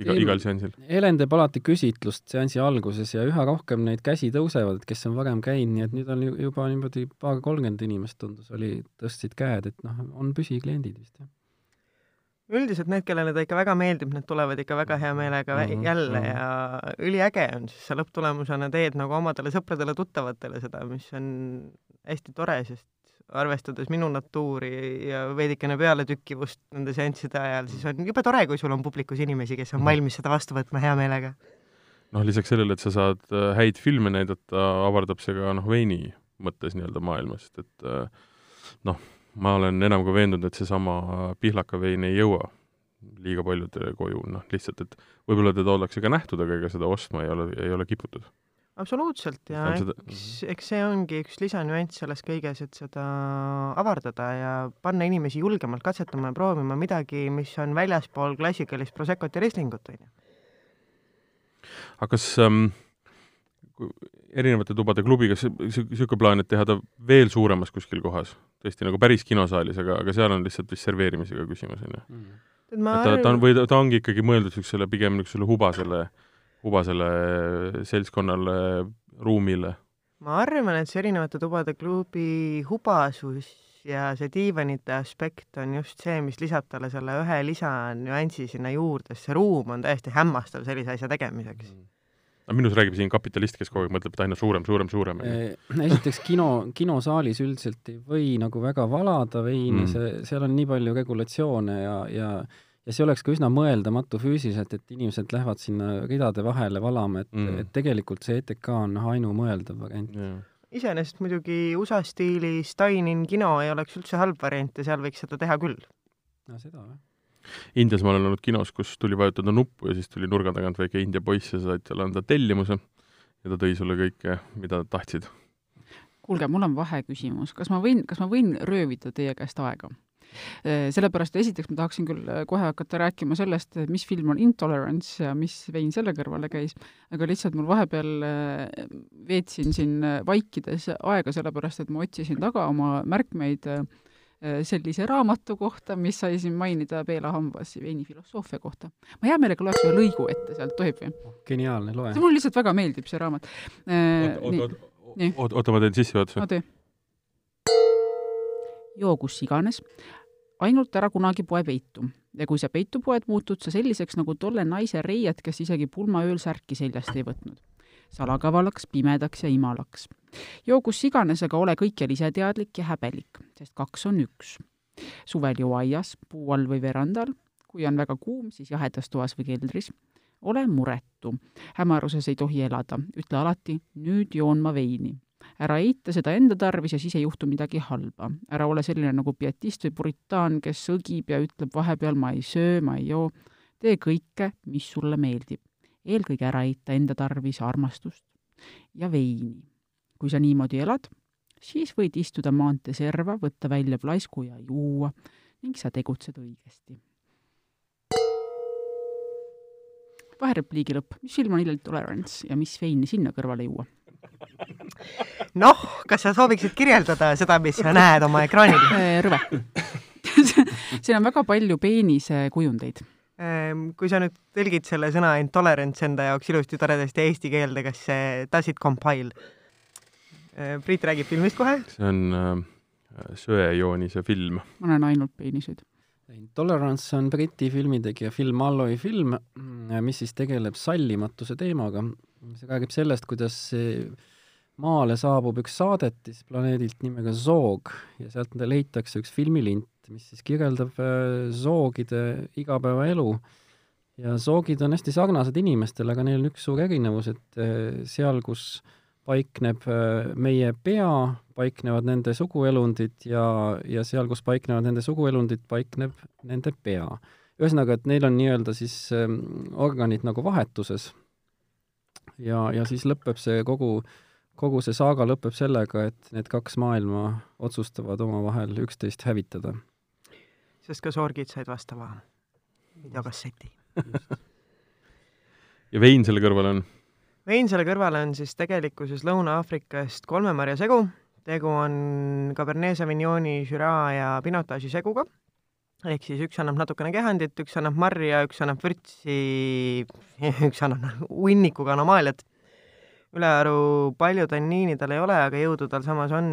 iga, igal seansil? Helen teeb alati küsitlust seansi alguses ja üha rohkem neid käsi tõusevad, et kes on varem käinud, nii et nüüd on ju juba niimoodi paar-kolmkümmend inimest tundus, oli, tõstsid käed, et noh, on püsikliendid vist, jah. Üldiselt need, kellele ta ikka väga meeldib, need tulevad ikka väga hea meelega mm -hmm, jälle mhm. ja üliäge on, siis sa lõpptulemusena teed nagu omadele sõpradele-tuttavatele seda, mis on hästi tore, sest arvestades minu natuuri ja veidikene pealetükkivust nende seansside ajal, siis on jube tore, kui sul on publikus inimesi, kes on Mhm. valmis seda vastu võtma hea meelega. noh, lisaks sellele, et sa saad äh, häid filme näidata, avardab see ka noh, veini mõttes nii-öelda maailma, sest et äh, noh, ma olen enam kui veendunud, et seesama pihlaka vein ei jõua liiga paljudele koju, noh lihtsalt, et võib-olla teda ollakse ka nähtud, aga ega seda ostma ei ole, ei ole kiputud. absoluutselt ja On seda- eks, eks see ongi üks lisanüanss selles kõiges, et seda avardada ja panna inimesi julgemalt katsetama ja proovima midagi, mis on väljaspool klassikalist Prosecco't ja Rieslingut, onju. aga kas ähm, erinevate tubade klubiga niisugune plaan, et teha ta veel suuremas kuskil kohas, tõesti nagu päris kinosaalis, aga, aga seal on lihtsalt vist serveerimisega küsimus, on ju? et ma et ta, ta on, või ta, ta ongi ikkagi mõeldud niisugusele pigem niisugusele hubasele, hubasele seltskonnale, ruumile. ma arvan, et see erinevate tubade klubi hubasus ja see diivanite aspekt on just see, mis lisab talle selle ühe lisanüansi sinna juurde, sest see ruum on täiesti hämmastav sellise asja tegemiseks. Aga minus räägib siin kapitalist, kes kogu aeg mõtleb, et aina suurem, suurem, suurem. Eh, esiteks kino, kinosaalis üldiselt ei või nagu väga valada veini mm., see, seal on nii palju regulatsioone ja, ja ja see oleks ka üsna mõeldamatu füüsiliselt, et inimesed lähevad sinna ridade vahele valama, et mm., et tegelikult see ETK on ainumõeldav variant yeah iseenesest muidugi USA stiilis Dine-in kino ei oleks üldse halb variant ja seal võiks seda teha küll. no seda jah. Indias ma olen olnud kinos, kus tuli vajutada nuppu ja siis tuli nurga tagant väike India poiss ja said talle anda tellimuse ja ta tõi sulle kõike, mida tahtsid. kuulge, mul on vaheküsimus, kas ma võin, kas ma võin röövida teie käest aega? Äh, sellepärast esiteks ma tahaksin küll äh, kohe hakata rääkima sellest, mis film on Intolerance ja mis vein selle kõrvale käis, aga lihtsalt mul vahepeal äh, veetsin siin vaikides aega, sellepärast et ma otsisin taga oma märkmeid sellise raamatu kohta, mis sai siin mainida Peela Hambas veini filosoofia kohta. ma hea meelega loeks ühe lõigu ette sealt, tohib või? geniaalne, loe. mulle lihtsalt väga meeldib, see raamat. oota, ma teen sissejuhatuse. no tee. joo kus iganes, ainult ära kunagi poe peitu ja kui sa peitu poed, muutud sa selliseks nagu tolle naise reied, kes isegi pulmaööl särki seljast ei võtnud. Salakavalaks, pimedaks ja imalaks. joo kus iganes, aga ole kõikjal iseteadlik ja häbelik, sest kaks on üks. suvel joo aias, puu all või verandal, kui on väga kuum, siis jahedas toas või keldris. ole muretu, hämaruses ei tohi elada, ütle alati nüüd joon ma veini ära eita seda enda tarvis ja siis ei juhtu midagi halba. ära ole selline nagu pietist või puritaan, kes õgib ja ütleb vahepeal ma ei söö, ma ei joo. tee kõike, mis sulle meeldib. Eelkõige ära eita enda tarvis armastust ja veini. kui sa niimoodi elad, siis võid istuda maantee serva, võtta välja plaisku ja juua ning sa tegutsed õigesti. vaherepliigi lõpp, mis film on Ill Tolerance ja mis veini sinna kõrvale juua? noh, kas sa sooviksid kirjeldada seda, mis sa näed oma ekraanil? Äh, rõve siin on väga palju peenise kujundeid. Ähm, kui sa nüüd tõlgid selle sõna intolerance enda jaoks ilusti toredasti eesti keelde, kas see does it compile? Äh, Priit räägib filmist kohe. see on äh, söejoonise film. ma näen ainult peeniseid. Intolerance on Briti filmitegija Phil Malloy film, mis siis tegeleb sallimatuse teemaga see räägib sellest, kuidas maale saabub üks saadetis planeedilt nimega Zoog ja sealt leitakse üks filmilint, mis siis kirjeldab äh, zoogide igapäevaelu. ja zoogid on hästi sarnased inimestele, aga neil on üks suur erinevus, et äh, seal, kus paikneb äh, meie pea, paiknevad nende suguelundid ja, ja seal, kus paiknevad nende suguelundid, paikneb nende pea. ühesõnaga, et neil on nii-öelda siis ähm, organid nagu vahetuses ja, ja siis lõpeb see kogu, kogu see saaga lõpeb sellega, et need kaks maailma otsustavad omavahel üksteist hävitada. Sest ka sorgid said vastava videokasseti. ja vein selle kõrval on? vein selle kõrval on siis tegelikkuses Lõuna-Aafrikast kolmemarja segu, tegu on Cabernet Sauvignoni, Shiraz ja Pinotage'i seguga ehk siis üks annab natukene kehandit, üks annab marja, üks annab vürtsi, üks annab hunnikuga anomaaliat. ülearu palju tanniini tal ei ole, aga jõudu tal samas on,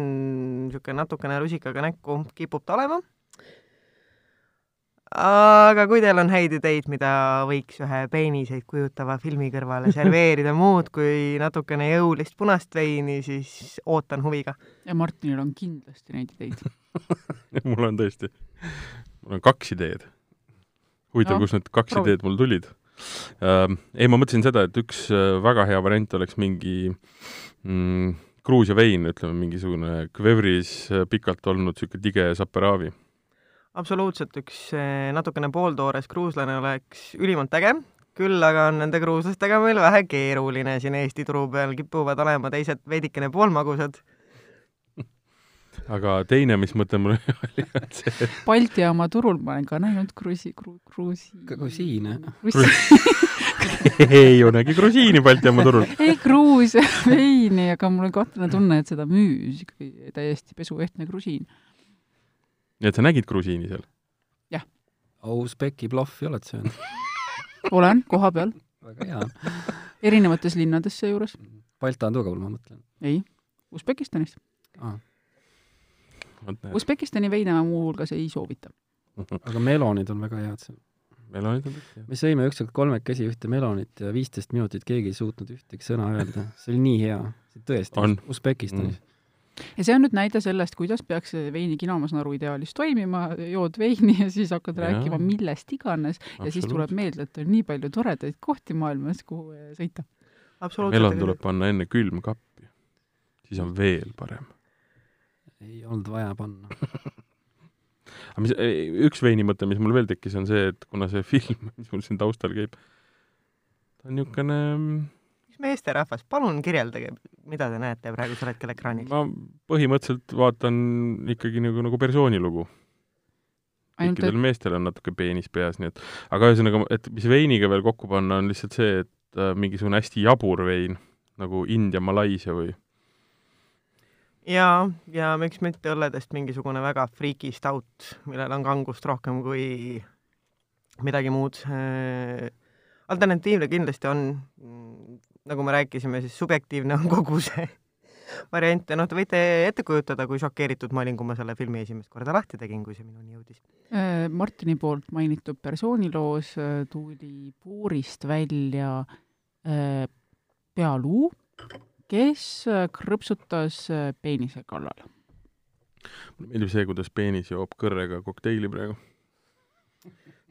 niisugune natukene rusikaga näkku kipub ta olema. Aga kui teil on häid ideid, mida võiks ühe peeniseid kujutava filmi kõrvale serveerida muud kui natukene jõulist punast veini, siis ootan huviga. ja Martinil on kindlasti neid ideid mul on tõesti mul on kaks ideed. huvitav no,, kust need kaks proovi. ideed mul tulid uh,. ei, ma mõtlesin seda, et üks äh, väga hea variant oleks mingi mm, Gruusia vein, ütleme mingisugune kvevris äh, pikalt olnud niisugune tige saperaavi. Absoluutselt, üks natukene pooltoores kruuslane oleks ülimalt äge, küll aga on nende kruuslastega meil vähe keeruline siin Eesti turu peal, kipuvad olema teised veidikene poolmagusad aga teine, mis mõte mul oli, et see Balti jaama turul ma olen ka näinud kruusi, kru-, kruusi grusiine. ei olegi grusiini Balti jaama turul. ei, Gruusia veini, aga mul on kahtlane tunne, et seda müüs ikkagi täiesti pesuehtne grusiin. Nii et sa nägid grusiini seal? jah. Usbeki plahvi oled söönud? olen, koha peal. väga hea. erinevates linnades seejuures. Balti turul, ma mõtlen. ei, Usbekistanist ah Usbekistani veine ma muuhulgas ei soovita. aga melonid on väga head seal. melonid on kõik, jah. me sõime ükskord kolmekesi ühte melonit ja viisteist minutit keegi ei suutnud ühtegi sõna öelda. see oli nii hea. tõesti On., Usbekistanis mm.. Ja see on nüüd näide sellest, kuidas peaks see veinikino, ma saan aru, ideaalis toimima, jood veini ja siis hakkad Jaa. rääkima millest iganes ja siis tuleb meelde, et on nii palju toredaid kohti maailmas, kuhu eh, sõita. melon tuleb panna enne külmkappi. siis on veel parem. ei olnud vaja panna. aga mis, üks veini mõte, mis mul veel tekkis, on see, et kuna see film, mis mul siin taustal käib, ta on niisugune mis meesterahvas, palun kirjeldage, mida te näete praegusel hetkel ekraanil. ma põhimõtteliselt vaatan ikkagi nagu, nagu persoonilugu. ainult kõikidel et meestel on natuke peenis peas, nii et aga ühesõnaga, et mis veiniga veel kokku panna, on lihtsalt see, et äh, mingisugune hästi jabur vein nagu India, Malaisia või ja, ja miks mitte õlledest mingisugune väga friiki stout, millel on kangust rohkem kui midagi muud. alternatiivne kindlasti on, nagu me rääkisime, siis subjektiivne on kogu see variant ja noh, te võite ette kujutada, kui šokeeritud ma olin, kui ma selle filmi esimest korda lahti tegin, kui see minuni jõudis. äh, Martini poolt mainitud persooniloos äh, tuli puurist välja äh, pealuu, kes krõpsutas peenise kallal. mulle meeldib see, kuidas peenis joob kõrrega kokteili praegu.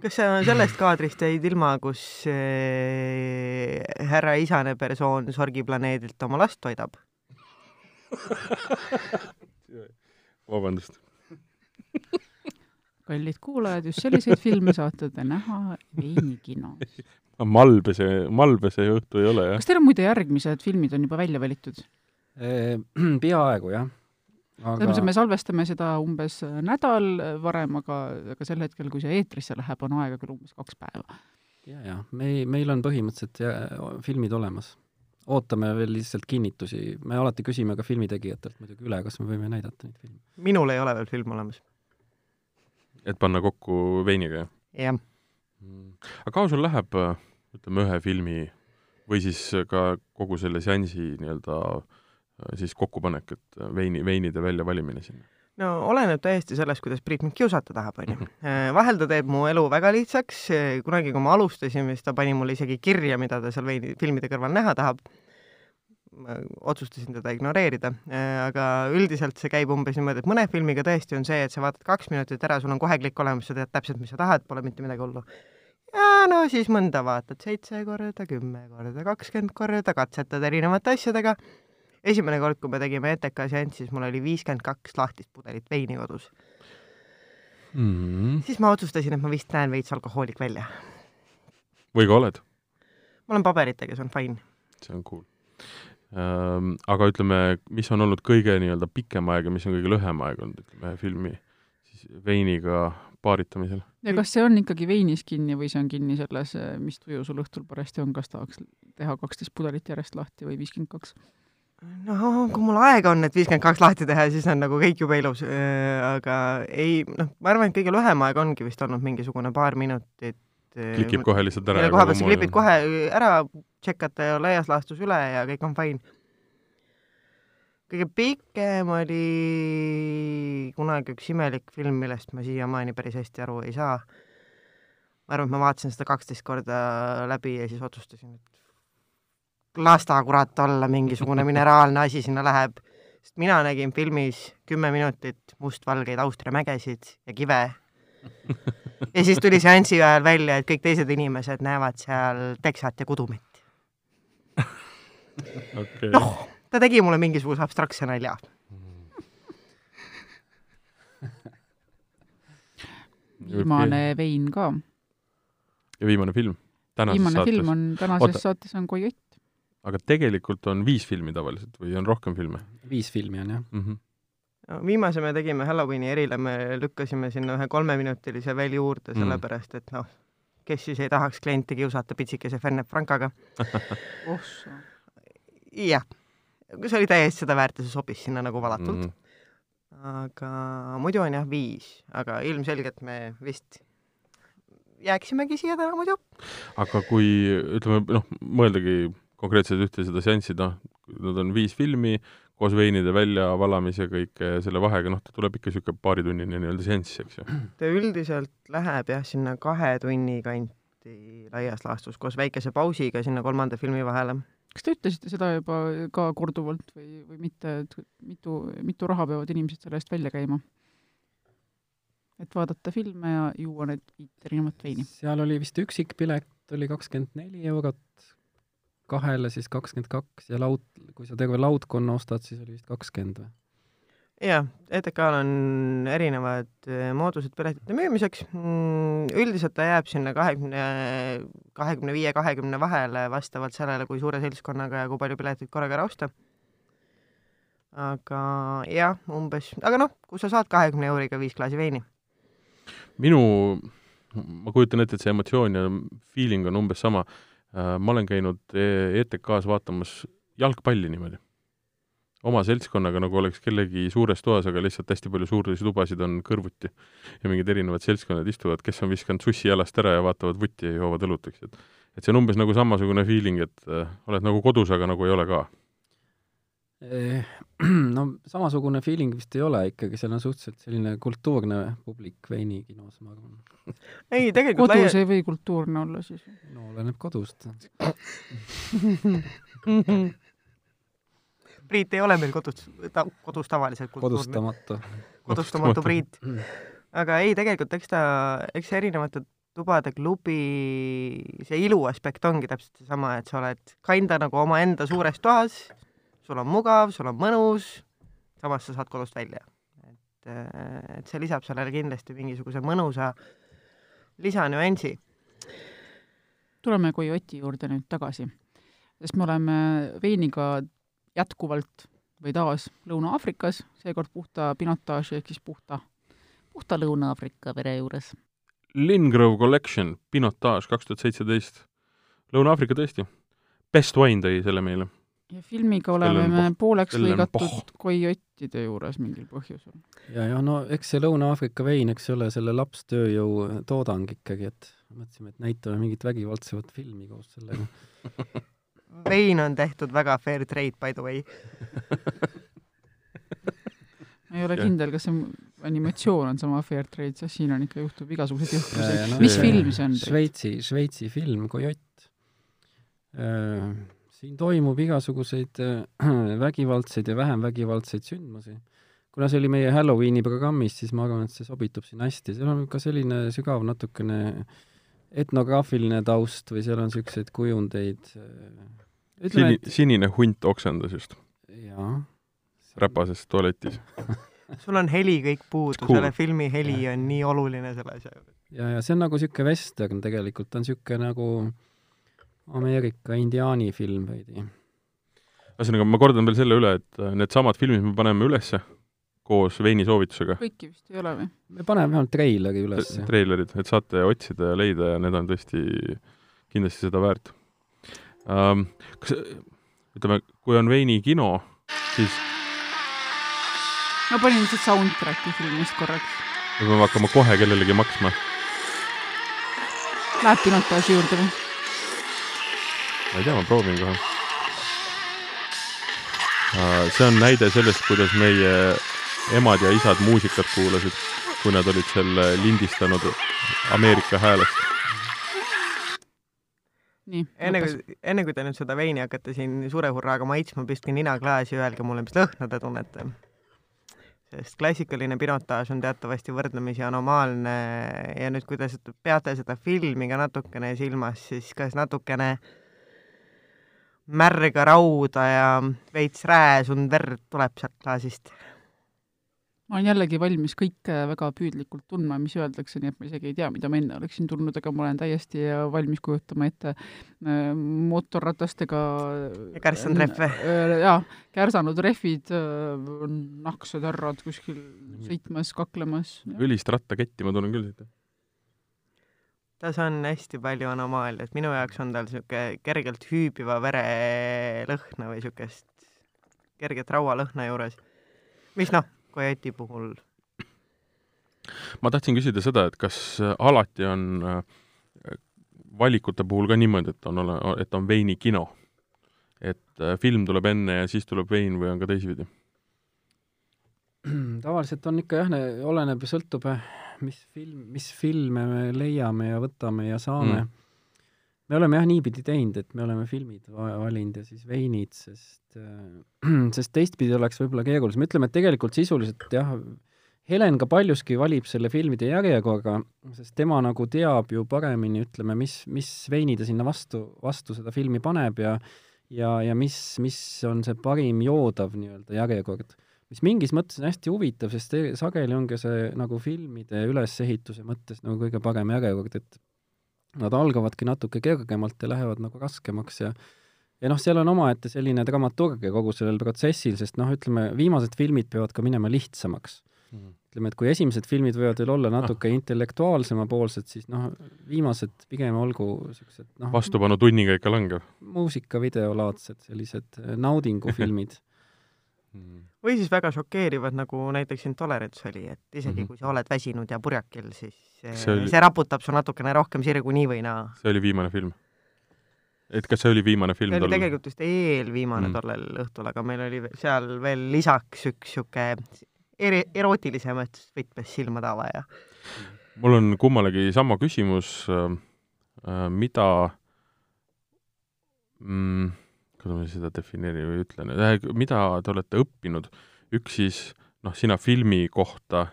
Kas sa sellest kaadrist jäid ilma, kus äh, härra isane persoon sorgiplaneedilt oma last toidab? vabandust. kallid kuulajad, just selliseid filme saate te näha veinikinos. malbese, malbese õhtu ei ole jah? kas teil on muide järgmised filmid on juba välja valitud? peaaegu jah. Selles mõttes, et me salvestame seda umbes nädal varem, aga, aga sel hetkel, kui see eetrisse läheb, on aega küll umbes kaks päeva. ja, ja meil, meil on põhimõtteliselt jä- filmid olemas. ootame veel lihtsalt kinnitusi, me alati küsime ka filmitegijatelt muidugi üle, kas me võime näidata neid filme. minul ei ole veel film olemas. et panna kokku veiniga, jah? jah, aga kaua sul läheb, ütleme, ühe filmi või siis ka kogu selle seansi nii-öelda äh, siis kokkupanek, et veini, veinide väljavalimine sinna? no oleneb täiesti sellest, kuidas Priit mind kiusata tahab, onju. vahel ta teeb mu elu väga lihtsaks, kunagi, kui me alustasime, siis ta pani mulle isegi kirja, mida ta seal veini, filmide kõrval näha tahab. ma otsustasin teda ignoreerida, aga üldiselt see käib umbes niimoodi, et mõne filmiga tõesti on see, et sa vaatad kaks minutit ära, sul on kohe klikk olemas, sa tead täpselt, mis sa tahad, pole mitte midagi hullu. ja no siis mõnda vaatad seitse korda, kümme korda, kakskümmend korda, katsetad erinevate asjadega esimene kord, kui me tegime ETK seanssi, siis mul oli viiskümmend kaks lahtist pudelit veini kodus. mm.. siis ma otsustasin, et ma vist näen veits alkohoolik välja. või ka oled, ma olen paberitega, see on fine. see on cool ähm,. aga ütleme, mis on olnud kõige nii-öelda pikem aeg ja mis on kõige lühem aeg olnud, ütleme, filmi siis veiniga paaritamisel? ja kas see on ikkagi veinis kinni või see on kinni selles, mis tuju sul õhtul parajasti on, kas tahaks teha kaksteist pudelit järjest lahti või viiskümmend kaks? No kui mul aega on, et viiskümmend kaks lahti teha, siis on nagu kõik jube ilus, aga ei, noh, ma arvan, et kõige lühem aeg ongi vist olnud mingisugune paar minutit. klikib kohe lihtsalt ära koha pealt sa klipid kohe ära, tšekkata ja laias laastus üle ja kõik on fine. kõige pikem oli kunagi üks imelik film, millest ma siiamaani päris hästi aru ei saa. ma arvan, et ma vaatasin seda kaksteist korda läbi ja siis otsustasin, et las ta kurat olla, mingisugune mineraalne asi sinna läheb. sest mina nägin filmis kümme minutit mustvalgeid Austria mägesid ja kive ja siis tuli seansi ajal välja, et kõik teised inimesed näevad seal teksat ja kudumit. okei noh, ta tegi mulle mingisuguse abstraktse nalja. viimane vein ka. ja viimane film? viimane saates film. on, tänases Oota. saates on Coyote. Aga tegelikult on viis filmi tavaliselt või on rohkem filme viis filmi on jah. mm? -hmm. viimase me tegime Halloweeni erile, me lükkasime sinna ühe kolmeminutilise veel juurde, Mm. sellepärast et noh, kes siis ei tahaks klienti kiusata pitsikese Fenne Frankaga. oh jah, see oli täiesti seda väärt ja see sobis sinna nagu valatult Mm. mm.. aga muidu on jah viis, aga ilmselgelt me vist jääksimegi siia täna muidu. aga kui ütleme, noh, mõeldagi konkreetselt ühte seda seanssi, noh, nad on viis filmi, koos veinide väljavalamisega kõike ja selle vahega, noh, ta tuleb ikka niisugune paaritunnine nii-öelda seanss, eks ju. ta üldiselt läheb jah, sinna kahe tunni kanti laias laastus koos väikese pausiga sinna kolmanda filmi vahele. kas te ütlesite seda juba ka korduvalt või, või mitte, et mitu, mitu raha peavad inimesed selle eest välja käima? et vaadata filme ja juua need viit erinevat veini. seal oli vist üksikpilet oli kakskümmend neli eurot, kahele siis kakskümmend kaks ja laud, kui sa terve laudkonna ostad, siis oli vist kakskümmend või? jah, ETK-l on erinevad eh, moodused piletite müümiseks. Mm, üldiselt ta jääb sinna kahekümne, kahekümne viie, kahekümne vahele vastavalt sellele, kui suure seltskonnaga ja kui palju pileteid korraga ära osta. aga jah, umbes, aga noh, kus sa saad kahekümne euriga viis klaasi veini? minu, ma kujutan ette, et see emotsioon ja feeling on umbes sama. Äh, ma olen käinud ETK-s vaatamas jalgpalli niimoodi oma seltskonnaga, nagu oleks kellegi suures toas, aga lihtsalt hästi palju suuri tubasid on kõrvuti. ja mingid erinevad seltskonnad istuvad, kes on viskanud sussi jalast ära ja vaatavad vutti ja joovad õlut, eks, et et see on umbes nagu samasugune feeling, et äh, oled nagu kodus, aga nagu ei ole ka. Eh, no samasugune feeling vist ei ole ikkagi, seal on suhteliselt selline kultuurne publik veinikinos, ma arvan. ei, tegelikult kodus laia... ei või kultuurne olla siis? no oleneb kodust Priit ei ole meil kodus, ta, kodus tavaliselt kultuurne. kodustamatu. kodustamatu Priit. aga ei, tegelikult eks ta, eks erinevate tubade klubi, see ilu aspekt ongi täpselt seesama, et sa oled kinda nagu omaenda suures toas, sul on mugav, sul on mõnus, samas sa saad kodust välja. et, et see lisab sellele kindlasti mingisuguse mõnusa lisanüansi. tuleme Coyote'i juurde nüüd tagasi, sest me oleme veiniga jätkuvalt või taas Lõuna-Aafrikas, seekord puhta pinotaaži ehk siis puhta, puhta Lõuna-Aafrika vere juures. Lingrove Collection, pinotaaž kaks tuhat seitseteist. Lõuna-Aafrika tõesti. Best Wine tõi selle meile. Ja filmiga oleme me pooleks lõigatud koiottide juures mingil põhjusel. ja, ja no eks see Lõuna-Aafrika vein, eks ole, selle lapstööjõu toodang ikkagi, et mõtlesime, et näitame mingit vägivaldsevat filmi koos sellega vein on tehtud väga fair trade, by the way ma ei ole kindel, kas see animatsioon on sama fair trade, sest siin on ikka, juhtub igasuguseid jõhkrusi no,. mis film see on? Šveitsi, Šveitsi film Coyote äh,. Siin toimub igasuguseid äh, vägivaldseid ja vähem vägivaldseid sündmusi. kuna see oli meie Halloweeni programmis, siis ma arvan, et see sobitub siin hästi, seal on ka selline sügav natukene etnograafiline taust või seal on niisuguseid kujundeid äh, Sini, et... sinine hunt oksendas just. jaa. räpases tualetis sul on heli kõik puudu cool., selle filmi heli ja. on nii oluline selle asja juures. ja, ja see on nagu niisugune vestern tegelikult, ta on niisugune nagu Ameerika indiaani film veidi. ühesõnaga, ma kordan veel selle üle, et äh, needsamad filmid me paneme ülesse koos veini soovitusega. kõiki vist ei ole või? me paneme vähemalt treileri ülesse. treilerid, et saate otsida ja leida ja need on tõesti kindlasti seda väärt ähm,. kas, ütleme, kui on veinikino, siis ma panin lihtsalt soundtrack'i filmist korraks. me peame hakkama kohe kellelegi maksma. Läheb pinotaaži juurde või? Ma ei tea, ma proovin kohe. Äh, see on näide sellest, kuidas meie emad ja isad muusikat kuulasid, kui nad olid selle lindistanud Ameerika häälest nii. enne kui, enne kui te nüüd seda veini hakkate siin suure hurraaga maitsma, pistke nina klaasi öelge mulle, mis lõhna te tunnete. sest klassikaline pinotaaž on teatavasti võrdlemisi anomaalne ja nüüd, kui te peate seda filmi ka natukene silmas, siis kas natukene märga rauda ja veits rääsunud verd tuleb sealt klaasist? ma olen jällegi valmis kõike väga püüdlikult tundma, mis öeldakse, nii et ma isegi ei tea, mida ma enne oleksin tundnud, aga ma olen täiesti valmis kujutama ette äh, mootorratastega ja kärsanud rehve äh,. jaa, kärsanud rehvid äh,, nahksed härrad kuskil sõitmas, kaklemas. õlist rattaketti ma tunnen küll siit. Tas on hästi palju anomaaliat, minu jaoks on tal niisugune kergelt hüübiva vere lõhna või niisugust kerget raualõhna juures, mis noh, Coyote'i puhul? ma tahtsin küsida seda, et kas äh, alati on äh, valikute puhul ka niimoodi, et on, et on veinikino? et äh, film tuleb enne ja siis tuleb vein või on ka teisipidi? tavaliselt on ikka jah, oleneb ja sõltub, mis film, mis filme me leiame ja võtame ja saame. Mm. me oleme jah niipidi teinud, et me oleme filmid valinud ja siis veinid, sest äh, sest teistpidi oleks võib-olla keerulisem, ütleme, et tegelikult sisuliselt jah, Helen ka paljuski valib selle filmide järjekorra, sest tema nagu teab ju paremini, ütleme, mis, mis veini ta sinna vastu, vastu seda filmi paneb ja ja, ja mis, mis on see parim joodav nii-öelda järjekord mis mingis mõttes on hästi huvitav, sest sageli ongi see nagu filmide ülesehituse mõttes nagu kõige parem järjekord, et nad algavadki natuke kergemalt ja lähevad nagu raskemaks ja ja noh, seal on omaette selline dramaturgia kogu sellel protsessil, sest noh, ütleme, viimased filmid peavad ka minema lihtsamaks mm. -hmm. ütleme, et kui esimesed filmid võivad veel olla natuke ah. intellektuaalsemapoolsed, siis noh, viimased pigem olgu niisugused noh vastupanu tunniga ikka langev. muusikavideolaadsed sellised naudingufilmid Mm. või siis väga šokeerivad, nagu näiteks Intolerance oli, et isegi mm -hmm. kui sa oled väsinud ja purjakil, siis see, oli... see raputab su natukene rohkem sirgu nii või naa. see oli viimane film? et kas see oli viimane film see oli tollel? tegelikult vist eelviimane mm. tollel õhtul, aga meil oli seal veel lisaks üks niisugune eri, erootilisemas võtmes silmade avaja. mul on kummalegi sama küsimus äh,, mida mm, kuidas ma seda defineerin või ütlen, mida te olete õppinud, üks siis noh, sina filmi kohta,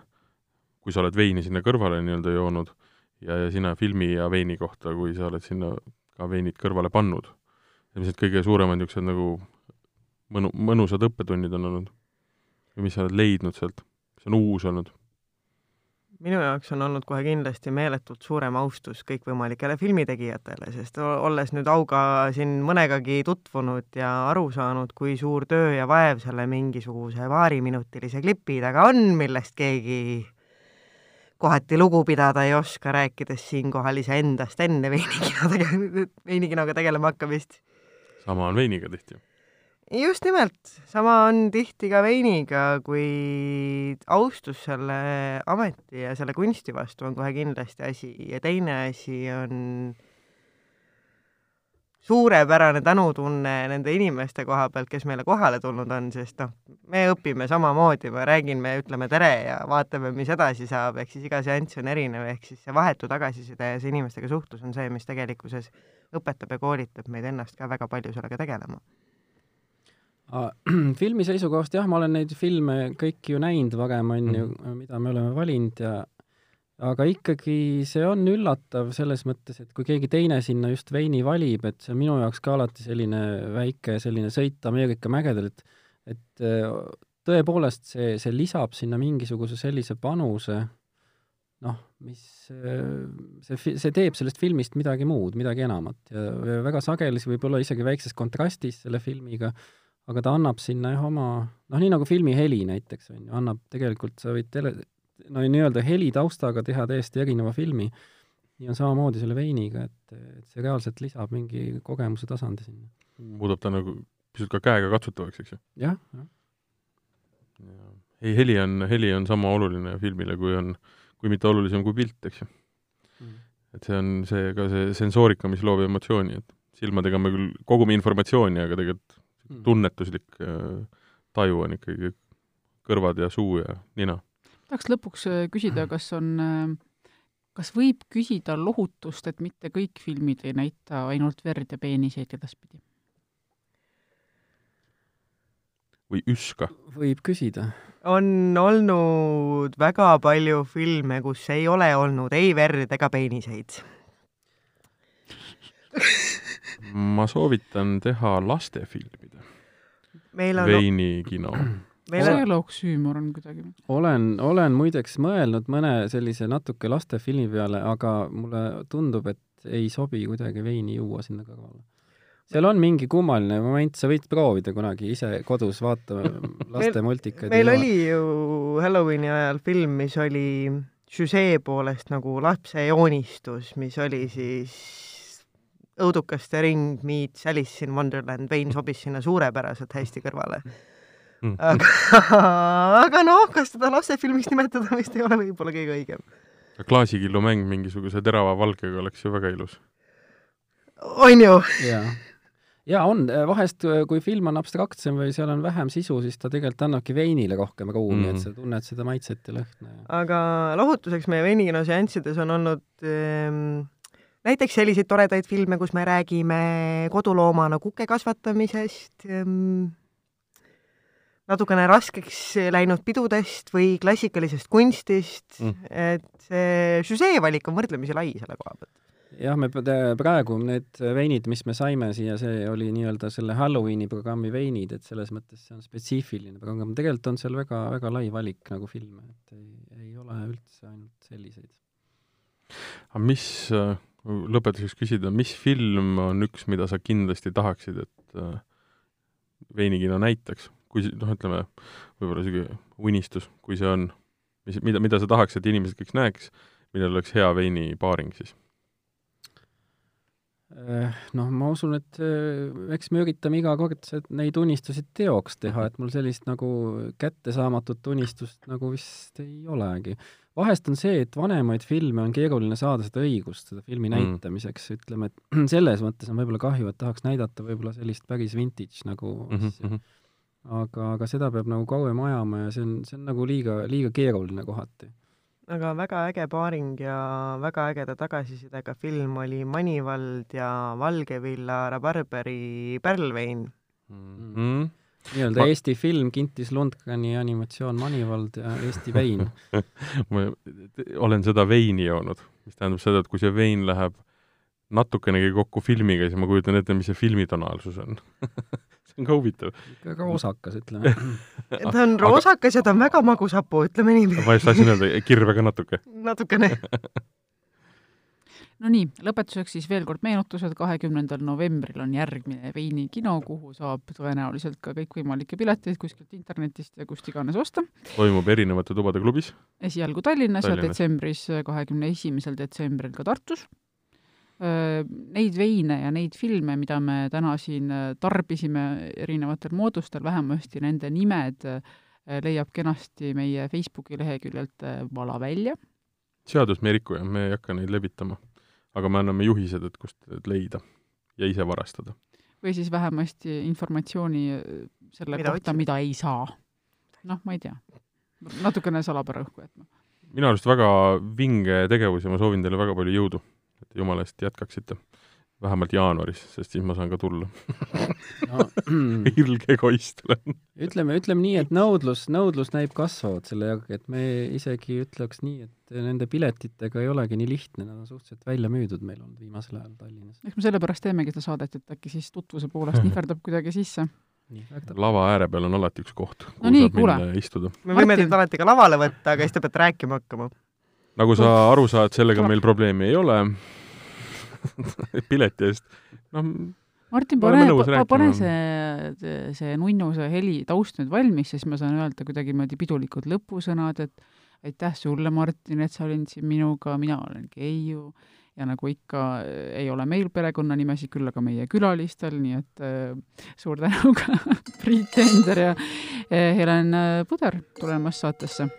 kui sa oled veini sinna kõrvale nii-öelda joonud, ja, ja sina filmi ja veini kohta, kui sa oled sinna ka veinid kõrvale pannud. ilmselt kõige suuremad niisugused nagu mõnu, mõnusad õppetunnid on olnud? või mis sa oled leidnud sealt, mis on uus olnud? Minu jaoks on olnud kohe kindlasti meeletult suurem austus kõikvõimalikele filmitegijatele, sest olles nüüd auga siin mõnegagi tutvunud ja aru saanud, kui suur töö ja vaev selle mingisuguse paariminutilise klipi taga on, millest keegi kohati lugu pidada ei oska, rääkides siinkohal iseendast enne veinikinoga, veinikinoga tegelema hakkamist. sama on veiniga tihti just nimelt, sama on tihti ka veiniga, kui austus selle ameti ja selle kunsti vastu on kohe kindlasti asi. Ja teine asi on suurepärane tänutunne nende inimeste koha pealt, kes meile kohale tulnud on, sest noh, me õpime samamoodi, me ütleme tere ja vaatame, mis edasi saab, ehk siis iga seanss on erinev, ehk siis see vahetu tagasiside ja see inimestega suhtlus on see, mis tegelikkuses õpetab ja koolitab meid ennast ka väga palju sellega tegelema filmi seisukohast jah, ma olen neid filme kõiki ju näinud varem, on ju, mhm. mida me oleme valinud ja aga ikkagi see on üllatav selles mõttes, et kui keegi teine sinna just veini valib, et see on minu jaoks ka alati selline väike selline sõit Ameerika mägedel, et et äh, tõepoolest see, see lisab sinna mingisuguse sellise panuse, noh, mis äh, see, see teeb sellest filmist midagi muud, midagi enamat ja, ja väga sageli see võib olla isegi väikses kontrastis selle filmiga, aga ta annab sinna jah oma, noh, nii nagu filmi heli näiteks, on ju, annab tegelikult, sa võid tele, no nii-öelda heli taustaga teha täiesti erineva filmi, on samamoodi selle veiniga, et, et see reaalselt lisab mingi kogemuse tasandi sinna. muudab ta nagu pisut ka käega katsutavaks, eks ju ja,? jah, jah. ei, heli on, heli on sama oluline filmile, kui on, kui mitte olulisem kui pilt, eks ju mm.. et see on see, ka see sensoorika, mis loob emotsiooni, et silmadega me küll kogume informatsiooni, aga tegelikult. Tunnetuslik äh, taju on ikkagi kõrvad ja suu ja nina. tahaks lõpuks äh, küsida, kas on, äh, kas võib küsida lohutust, et mitte kõik filmid ei näita ainult verd ja peeniseid edaspidi? või üska? võib küsida. on olnud väga palju filme, kus ei ole olnud ei verd ega peeniseid ma soovitan teha lastefilmide. On... veinikino. Meil see ei ole oksüümor on kuidagi. olen, olen muideks mõelnud mõne sellise natuke lastefilmi peale, aga mulle tundub, et ei sobi kuidagi veini juua sinna kõrvale. seal on mingi kummaline moment, sa võid proovida kunagi ise kodus vaata laste multikaid. meil oli ju Halloweeni ajal film, mis oli süžee poolest nagu lapse joonistus, mis oli siis õudukaste ring meets Alice in Wonderland, vein sobis sinna suurepäraselt hästi kõrvale mm.. aga, aga noh, kas seda lastefilmiks nimetada vist ei ole võib-olla kõige õigem. klaasikillu mäng mingisuguse terava valgega oleks ju väga ilus. on ju? jaa on, vahest kui film on abstraktsem või seal on vähem sisu, siis ta tegelikult annabki veinile rohkem ruumi mm, -hmm. et sa tunned seda maitset ja lõhna. aga lohutuseks meie veinikino seanssides on olnud ähm, näiteks selliseid toredaid filme, kus me räägime koduloomana kuke kasvatamisest ähm,, natukene raskeks läinud pidudest või klassikalisest kunstist mm., et see žüsee valik on võrdlemisi lai selle koha pealt. jah, me praegu need veinid, mis me saime siia, see oli nii-öelda selle Halloweeni programmi veinid, et selles mõttes see on spetsiifiline programm, tegelikult on seal väga, väga lai valik nagu filme, et ei, ei ole üldse ainult selliseid. aga mis, lõpetuseks küsida, mis film on üks, mida sa kindlasti tahaksid, et äh, veinikino näitaks? kui noh, ütleme, võib-olla niisugune unistus, kui see on, mis, mida, mida sa tahaks, et inimesed kõik näeks, millel oleks hea veinipaaring siis? Äh, noh, ma usun, et äh, eks me üritame iga kord neid unistusi teoks teha, et mul sellist nagu kättesaamatut unistust nagu vist ei olegi. Vahest on see, et vanemaid filme on keeruline saada seda õigust seda filmi mm. näitamiseks, ütleme, et selles mõttes on võib-olla kahju, et tahaks näidata võib-olla sellist päris vintage nagu mm -hmm. asja aga, aga seda peab nagu kauem ajama ja see on, see on nagu liiga, liiga keeruline kohati. aga väga äge paaring ja väga ägeda tagasisidega film oli Manivald ja Valgevilla Rabarberi Pärlvein mm. -hmm nii-öelda ma... Eesti film Kintis Lundgreni animatsioon Manivald ja Eesti vein ma olen seda veini joonud, mis tähendab seda, et kui see vein läheb natukenegi kokku filmiga, siis ma kujutan ette, mis see filmi tonaalsus on see on ka huvitav. ikka roosakas, ütleme ta on roosakas ja ta on väga magus hapu, ütleme niiviisi. ma just tahtsin öelda, kirve ka natuke. natukene no nii, lõpetuseks siis veel kord meenutused, kahekümnendal novembril on järgmine veinikino, kuhu saab tõenäoliselt ka kõikvõimalikke pileteid kuskilt internetist ja kust iganes osta. toimub erinevate tubade klubis? esialgu Tallinnas, Tallinnas. ja detsembris, kahekümne esimesel detsembril ka Tartus neid veine ja neid filme, mida me täna siin tarbisime erinevatel moodustel, vähemasti nende nimed leiab kenasti meie Facebooki leheküljelt Vala välja. seadust me ei riku ja me ei hakka neid levitama. Aga me anname juhised, et kust leida ja ise varastada. või siis vähemasti informatsiooni selle mida kohta, mida ei saa. noh, ma ei tea, natukene salapära õhku jätma. minu arust väga vinge tegevus ja ma soovin teile väga palju jõudu et jumala eest jätkaksite. Vähemalt jaanuaris, sest siis ma saan ka tulla no, ilge egoist olen. ütleme, ütleme nii, et nõudlus, nõudlus näib kasvavat selle järgi, et me isegi ütleks nii, et nende piletitega ei olegi nii lihtne, nad on suhteliselt välja müüdud meil olnud viimasel ajal Tallinnas. eks me sellepärast teemegi seda saadet, et äkki siis tutvuse poolest nihverdab kuidagi sisse lava ääre peal on alati üks koht, kuhu no nii, saab kuule. minna istuda. me võime teid alati ka lavale võtta, aga siis te peate rääkima hakkama. nagu sa aru saad, sellega meil probleemi ei ole pileti eest, noh Martin, pane, pane see, see nunnu, see heli taust nüüd valmis, siis ma saan öelda kuidagi niimoodi pidulikud lõpusõnad, et aitäh sulle, Martin, et sa olid siin minuga, mina olen Keiu. Ja nagu ikka ei ole meil perekonnanimesid, küll aga meie külalistel, nii et äh, suur tänu ka Priit Ender ja äh, Helen Puder tulemast saatesse